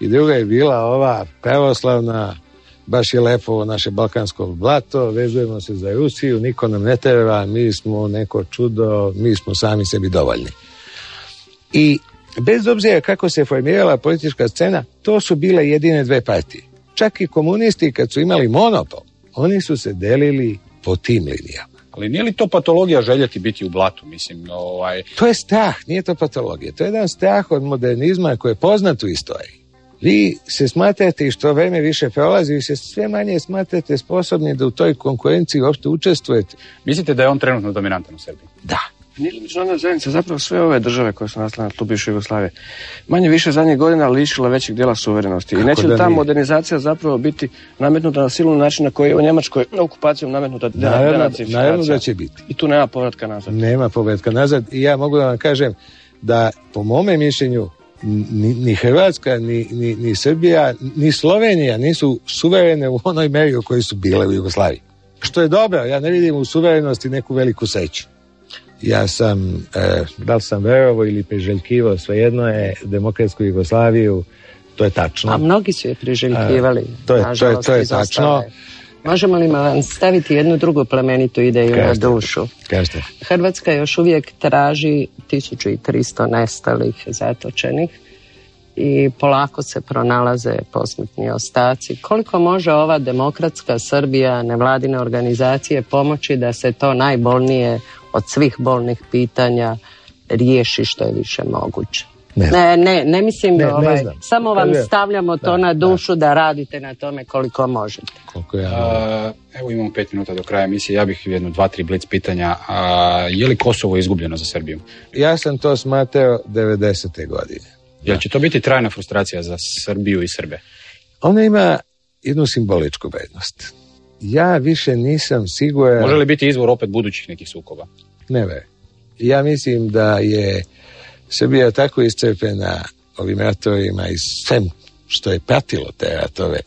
i druga je bila ova pravoslavna, baš je lepo naše balkansko blato, vezujemo se za Rusiju, niko nam ne treba, mi smo neko čudo, mi smo sami sebi dovoljni. I bez obzira kako se formirala politička scena, to su bile jedine dve partije. Čak i komunisti kad su imali monopol, oni su se delili po tim linijama. Ali nije li to patologija željeti biti u blatu? Mislim, ovaj, To je strah, nije to patologija. To je jedan strah od modernizma koji je poznat u istoriji. Vi se smatrate i što vreme više prolazi, vi se sve manje smatrate sposobni da u toj konkurenciji uopšte učestvujete. mislite da je on trenutno dominantan u Srbiji? Da. Nije li međunarodna zajednica zapravo sve ove države koje su nastale na tlu bivše Jugoslavije manje više zadnjih godina lišila većeg dijela suverenosti? I Kako neće da li ta nije? modernizacija zapravo biti nametnuta na silu način na koji je u Njemačkoj okupacijom nametnuta denacifikacija? naravno da će biti. I tu nema povratka nazad. Nema povratka nazad i ja mogu da vam kažem da po mome mišljenju ni, ni Hrvatska, ni, ni, ni Srbija, ni Slovenija nisu suverene u onoj meri u kojoj su bile u Jugoslaviji. Što je dobro, ja ne vidim u suverenosti neku veliku sreću. Ja sam, e, da li sam verovo ili priželjkivo, svejedno je demokratsku Jugoslaviju, to je tačno. A mnogi su je priželjkivali. A, to je- to je- to je tačno. Možemo li vam staviti jednu drugu plemenitu ideju Kažete. na dušu? Kažete. Hrvatska još uvijek traži 1300 nestalih zatočenih i polako se pronalaze posmrtni ostaci. Koliko može ova demokratska Srbija, nevladine organizacije pomoći da se to najbolnije od svih bolnih pitanja riješi što je više moguće? Ne Ne, ne, ne mislim Ne, ne ovaj, znam. samo vam stavljamo to Da, na dušu da. radite na tome koliko možete. Koliko ja... A, evo imamo pet minuta do kraja emisije, ja bih jedno, dva, tri blic pitanja. A, je li Kosovo izgubljeno za Srbiju? Ja sam to smatrao 90. godine. Jel će to biti trajna frustracija za Srbiju i Srbe? Ona ima jednu simboličku vrednost. Ja više nisam siguran... Može li biti izvor opet budućih nekih sukoba? Ne ve. Ja mislim da je Srbija tako iscrpena ovim ratovima i svem što je pratilo te ratove,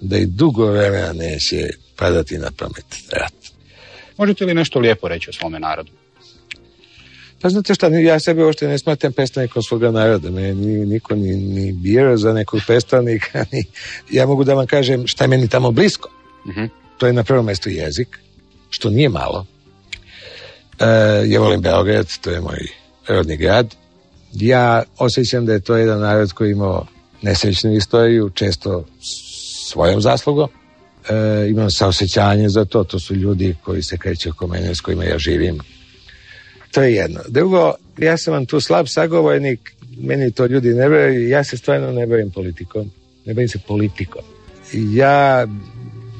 da i dugo vremena neće padati na pamet rat. Možete li nešto lijepo reći o svome narodu? Pa znate šta, ja sebe uopšte ne smatram predstavnikom svoga naroda. Me ni, niko ni, ni birao za nekog predstavnika. Ni, ja mogu da vam kažem šta je meni tamo blisko. Mhm. To je na prvom mestu jezik, što nije malo. E, ja volim Beograd, to je moj rodni grad. Ja osjećam da je to jedan narod koji imao nesrećnu istoriju, često svojom zaslugom. E, imam saosećanje za to, to su ljudi koji se kreću oko mene, s kojima ja živim. To je jedno. Drugo, ja sam vam tu slab sagovornik, meni to ljudi ne veruju, ja se stvarno ne bavim politikom, ne bavim se politikom. Ja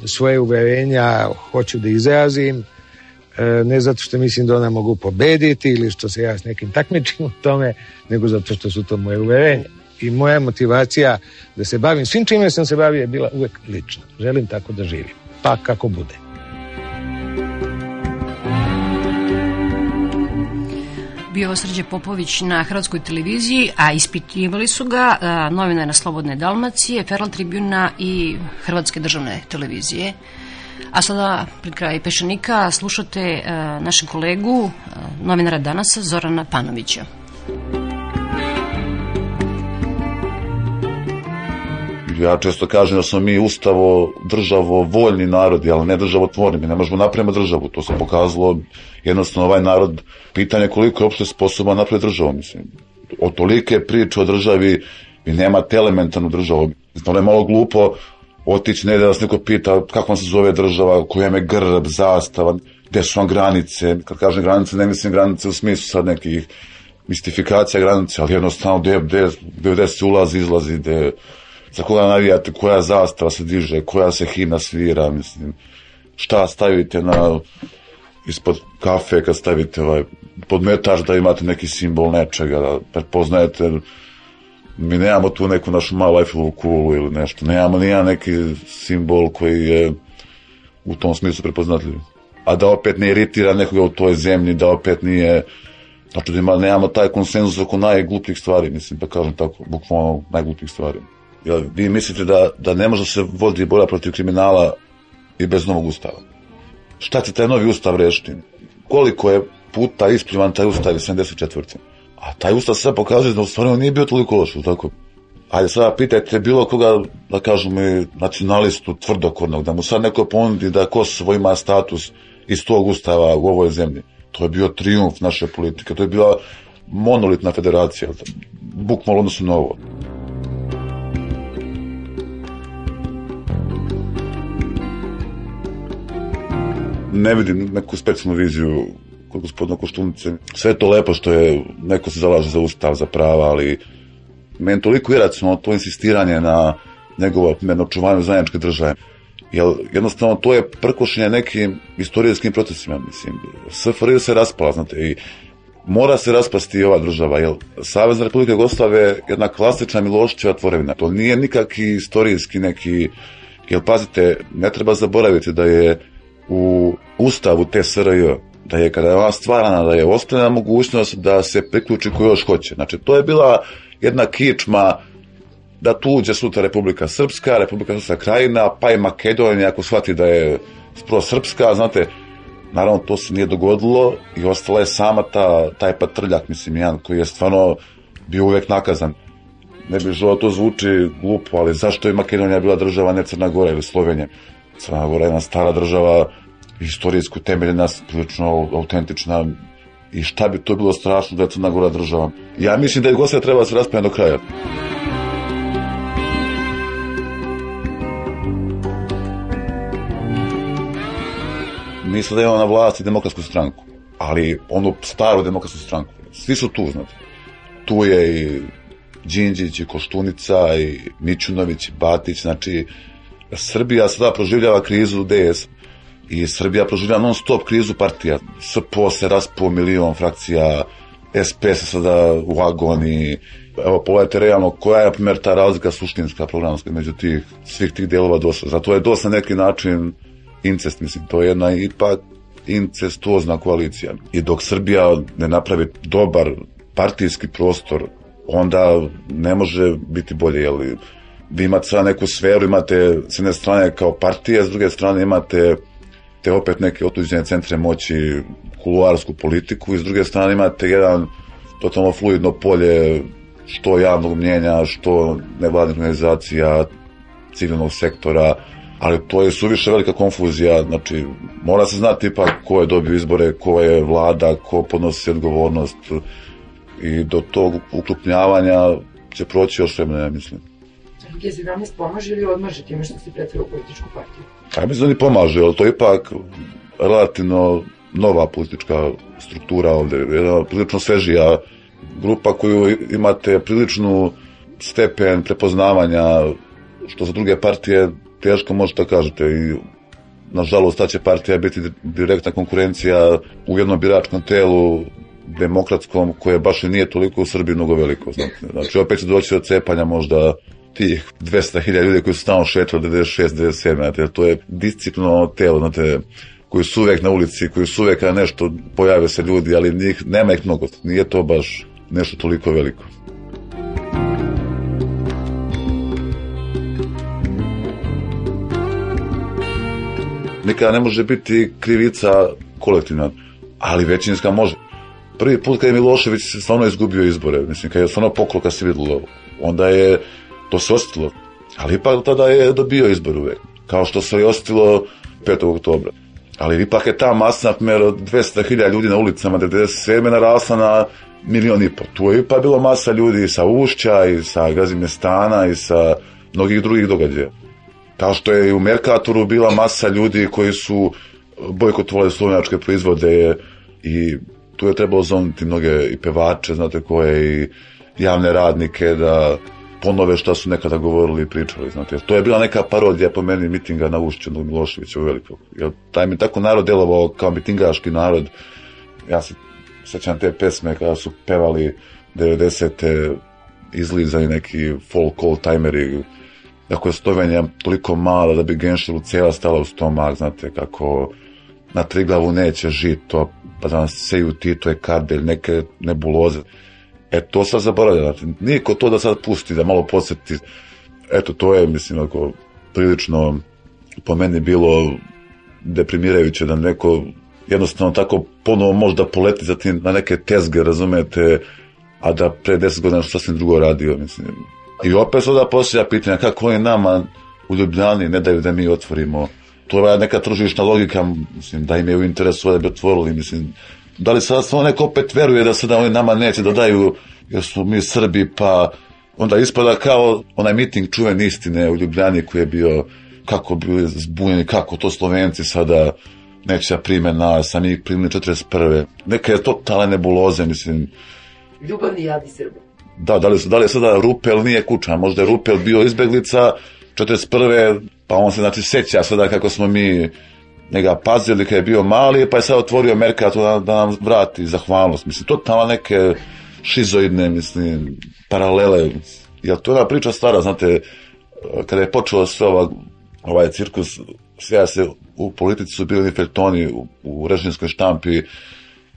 svoje uverenja hoću da izrazim, ne zato što mislim da ona mogu pobediti ili što se ja s nekim takmičim u tome, nego zato što su to moje uverenja. I moja motivacija da se bavim svim čime sam se bavio je bila uvek lična. Želim tako da živim. Pa kako bude. bio Srđe Popović na Hrvatskoj televiziji, a ispitivali su ga a, novinara Slobodne Dalmacije, Feral Tribuna i Hrvatske državne televizije. A sada, pred kraj Pešanika, slušate a, našeg kolegu, a, novinara Danasa, Zorana Panovića. Ja često kažem da smo mi ustavo, državo, voljni narodi, ali ne državotvorni. Mi ne možemo napravimo državu. To se pokazalo jednostavno ovaj narod. Pitanje je koliko je uopšte sposoban napraviti državu. Mislim, od tolike priče o državi vi nemate elementarnu državu. Ono je malo glupo otići negde da vas neko pita kako vam se zove država, koja je grb, zastava, gde su vam granice. Kad kažem granice, ne mislim granice u smislu sad nekih mistifikacija granice, ali jednostavno gde, gde, gde se ulazi, izlazi, gde, za koga navijate, koja zastava se diže, koja se himna svira, mislim, šta stavite na ispod kafe kad stavite ovaj podmetač da imate neki simbol nečega, da prepoznajete mi nemamo tu neku našu malu Eiffelovu kulu ili nešto, nemamo nijedan neki simbol koji je u tom smislu prepoznatljiv. A da opet ne iritira nekoga u toj zemlji, da opet nije Znači da ima, nemamo taj konsenzus oko najglupljih stvari, mislim, da kažem tako, bukvalno najglupljih stvari. Jel, vi mislite da, da ne može se voditi borba protiv kriminala i bez novog ustava? Šta će taj novi ustav rešiti? Koliko je puta ispljivan taj ustav iz 74. A taj ustav sve pokazuje da u stvari on nije bio toliko loš, tako? Ajde sada pitajte bilo koga, da kažemo, i nacionalistu tvrdokornog, da mu sad neko ponudi da Kosovo ima status iz tog ustava u ovoj zemlji. To je bio triumf naše politike, to je bila monolitna federacija, bukvalno odnosno na ovo. ne vidim neku specijalnu viziju kod gospodina Koštunice. Sve to lepo što je, neko se zalaže za ustav, za prava, ali meni toliko iracionalno to insistiranje na njegovo očuvanju zajedničke države. Jer jednostavno to je prkošenje nekim istorijskim procesima, mislim. SFRJ se raspala, znate, i mora se raspasti ova država, jer Savezna Republika Jugoslave je jedna klasična Milošćeva tvorevina. To nije nikakvi istorijski neki, jer pazite, ne treba zaboraviti da je u ustavu te SRJ, da je kada je ona stvarana, da je ostavljena mogućnost da se priključi ko još hoće. Znači, to je bila jedna kičma da tu uđe sutra Republika Srpska, Republika Srpska krajina, pa i Makedonija, ako shvati da je spro srpska, znate, naravno to se nije dogodilo i ostala je sama ta, taj patrljak, mislim, jedan koji je stvarno bio uvek nakazan. Ne bi želo to zvuči glupo, ali zašto je Makedonija bila država, ne Crna Gora ili Slovenija? Crna Gora je jedna stara država, istorijsko temeljena, prilično autentična i šta bi to bilo strašno da je Crna Gora država. Ja mislim da je Jugoslavija treba da se raspaja do kraja. Mi sada imamo na vlasti demokratsku stranku, ali onu staru demokratsku stranku. Svi su tu, znate. Tu je i Đinđić i Koštunica i Mićunović i Batić, znači Srbija sada proživljava krizu DS i Srbija proživljava non stop krizu partija. SPO se raspo milion frakcija, SP se sada u agoni. Evo, pogledajte realno koja je, primjer, ta razlika suštinska programska među tih, svih tih delova dosta. Zato je dosta neki način incest, mislim, to je jedna ipak incestuozna koalicija. I dok Srbija ne napravi dobar partijski prostor, onda ne može biti bolje, jel? vi imate sada neku sferu, imate s jedne strane kao partije, s druge strane imate te opet neke otuđene centre moći, kuluarsku politiku i s druge strane imate jedan totalno fluidno polje što javnog mnjenja, što nevladnih organizacija, civilnog sektora, ali to je suviše velika konfuzija, znači mora se znati ipak ko je dobio izbore, ko je vlada, ko podnosi odgovornost i do tog ukrupnjavanja će proći još vremena, ja mislim. G17 pomaže ili odmaže time što se pretvara u političku partiju? Ja mislim da ni pomaže, ali to je ipak relativno nova politička struktura ovde, jedna prilično svežija grupa koju imate priličnu stepen prepoznavanja što za druge partije teško možete da kažete i nažalost ta će partija biti direktna konkurencija u jednom biračkom telu demokratskom koje baš i nije toliko u Srbiji mnogo veliko. Znači opet će doći od cepanja možda tih 200.000 ljudi koji su stalno šetali 96, 97, znate, to je disciplino telo, znate, koji su uvek na ulici, koji su uvek na nešto pojave se ljudi, ali njih, nema ih mnogo, nije to baš nešto toliko veliko. Nikada ne može biti krivica kolektivna, ali većinska može. Prvi put kad je Milošević stvarno izgubio izbore, mislim, kad je stvarno poklo kad se videlo, onda je to se ostilo. Ali ipak tada je dobio izbor uvek, kao što se i ostilo 5. oktobra. Ali ipak je ta masa, na primjer, od 200.000 ljudi na ulicama 97. narasla na milion i po. Tu je ipak bilo masa ljudi sa Ušća i sa Gazimestana i sa mnogih drugih događaja. Kao što je i u Merkatoru bila masa ljudi koji su bojkotovali slovenačke proizvode i tu je trebalo zoniti mnoge i pevače, znate koje, i javne radnike da ponove šta su nekada govorili i pričali, znate. Jer to je bila neka parodija po meni mitinga na Ušću od Miloševića u velikog. Jer taj mi tako narod delovao kao mitingaški narod. Ja se sećam te pesme kada su pevali 90. izlizani neki folk old timeri kako je Slovenija toliko mala da bi Genšilu cijela stala u stomak, znate, kako na Triglavu neće žito, pa da nas seju Tito je kardelj, neke nebuloze. E, to sad zaboravlja, znate, niko to da sad pusti, da malo podsjeti. Eto, to je, mislim, ako prilično po meni bilo deprimirajuće da neko jednostavno tako ponovo možda poleti za tim na neke tezge, razumete, a da pre deset godina što sasvim drugo radio, mislim. I opet se da poslija pitanja kako oni nama u Ljubljani ne daju da mi otvorimo. To je neka tržišna logika, mislim, da im je u interesu da bi otvorili, mislim, da li sad samo neko opet veruje da sada oni nama neće da daju, jer su mi Srbi, pa onda ispada kao onaj miting čuven istine u Ljubljani koji je bio, kako bi zbunjeni, kako to Slovenci sada neće da prime nas, a mi primili 41. Neka je totalne nebuloze, mislim. Ljubavni jadi Srbi. Da, da li, da li je sada Rupel nije kuća, možda je Rupel bio izbeglica 41. pa on se znači seća sada kako smo mi njega pazili kad je bio mali, pa je sad otvorio Merkato da, da nam vrati zahvalnost. Mislim, totalno neke šizoidne, mislim, paralele. Ja to je ona priča stara, znate, kada je počelo sve ova, ovaj cirkus, sve se u politici su bili feljtoni u, u režimskoj štampi,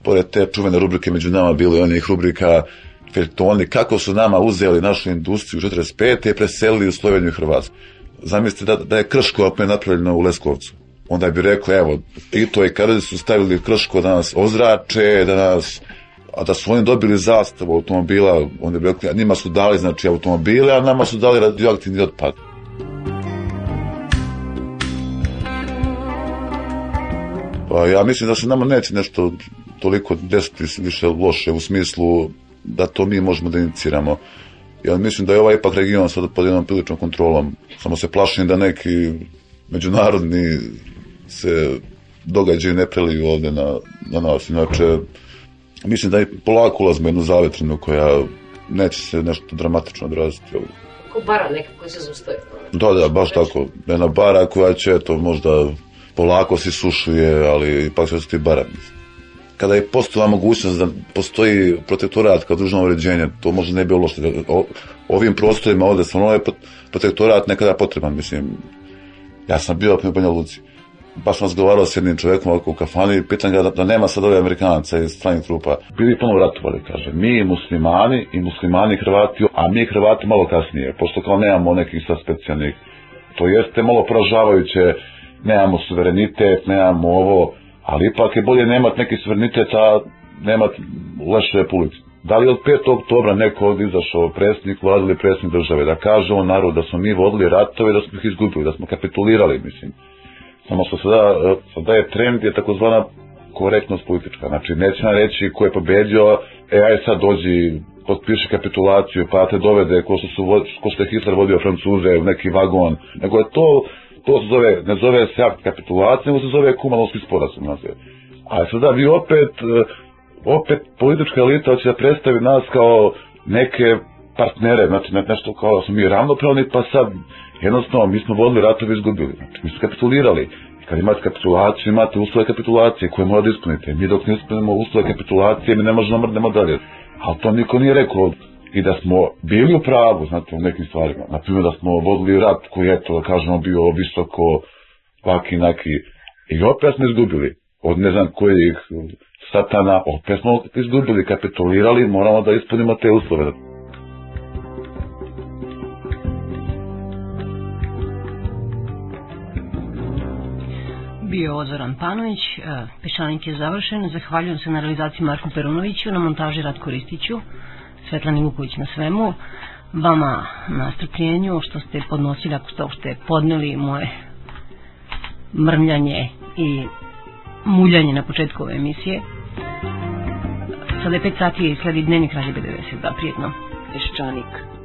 pored te čuvene rubrike među nama bilo i onih rubrika feljtoni, kako su nama uzeli našu industriju 45. i preselili u Sloveniju i Hrvatsku. Zamislite da, da je Krško opet napravljeno u Leskovcu. Onda bi rekao, evo, Tito i Karadžić su stavili Krško da nas ozrače, da nas a da su oni dobili zastavu automobila, onda bi rekli, njima su dali znači automobile, a nama su dali radioaktivni otpad. Pa ja mislim da se nama neće nešto toliko desiti više loše u smislu da to mi možemo da iniciramo. Ja mislim da je ovaj ipak region sad pod jednom priličnom kontrolom. Samo se plašim da neki međunarodni se događaju ne preliju ovde na, na nas. Inače, mislim da je polako ulazimo jednu zavetrinu koja neće se nešto dramatično odraziti ovde. Ko bara neka koja se zustaje. Da, da, baš tako. Jedna bara koja će, to možda polako se sušuje, ali ipak se ti bara. Kada je postojala mogućnost da postoji protektorat kao družno uređenje, to možda ne bi bilo što. O, ovim prostorima ovde stvarno je protektorat nekada potreban, mislim. Ja sam bio u Banja Luci. Baš sam razgovarao s jednim čovjekom u kafani i pitan ga da, da nema sad ove Amerikanaca iz stranih trupa. Bili puno ratovali, kaže. Mi muslimani i muslimani Hrvati, a mi Hrvati malo kasnije, pošto kao nemamo nekih sad specijalnih. To jeste malo poražavajuće, nemamo suverenitet, nemamo ovo, ali ipak je bolje nemat neki suverenitet, a nemat leše republike. Da li od 5. oktobra neko ovdje izašao predsjednik vlade ili predsjednik države da kaže on narod da smo mi vodili ratove da smo ih izgubili, da smo kapitulirali, mislim. Samo što sada, sada je trend je takozvana korektnost politička. Znači, neće nam reći ko je pobedio, e, aj sad dođi, potpiši kapitulaciju, pa te dovede ko što, su, ko što je Hitler vodio Francuze u neki vagon, nego je to, to se zove, ne zove se akt kapitulacije, nego se zove kumanovski sporazum. Znači. A sada vi opet, opet politička elita hoće da predstavi nas kao neke partnere, znači ne, nešto kao da smo mi ravnopravni, pa sad jednostavno mi smo vodili ratove izgubili, znači mi smo kapitulirali. I kad imate kapitulaciju, imate uslove kapitulacije koje mora da ispunite. Mi dok ne ispunimo uslove kapitulacije, mi ne možemo da mrdnemo dalje. Ali to niko nije rekao i da smo bili u pravu, znate, u nekim stvarima. Naprimjer da smo vodili rat koji je to, da kažemo, bio visoko, vaki, naki. I opet smo izgubili. Od ne znam kojih satana, opet smo izgubili, kapitulirali, moramo da ispunimo te uslove. Bio je ovo Zoran Panović, Pešanik je završen, zahvaljujem se na realizaciji Marku Perunoviću, na montaži Ratko Ristiću, Svetlani Vuković na svemu, vama na strpljenju što ste podnosili, ako ste uopšte podneli moje mrmljanje i muljanje na početku ove emisije. Sada je 5 sati i sledi dnevnik Radio 90, da prijetno. Peščanik.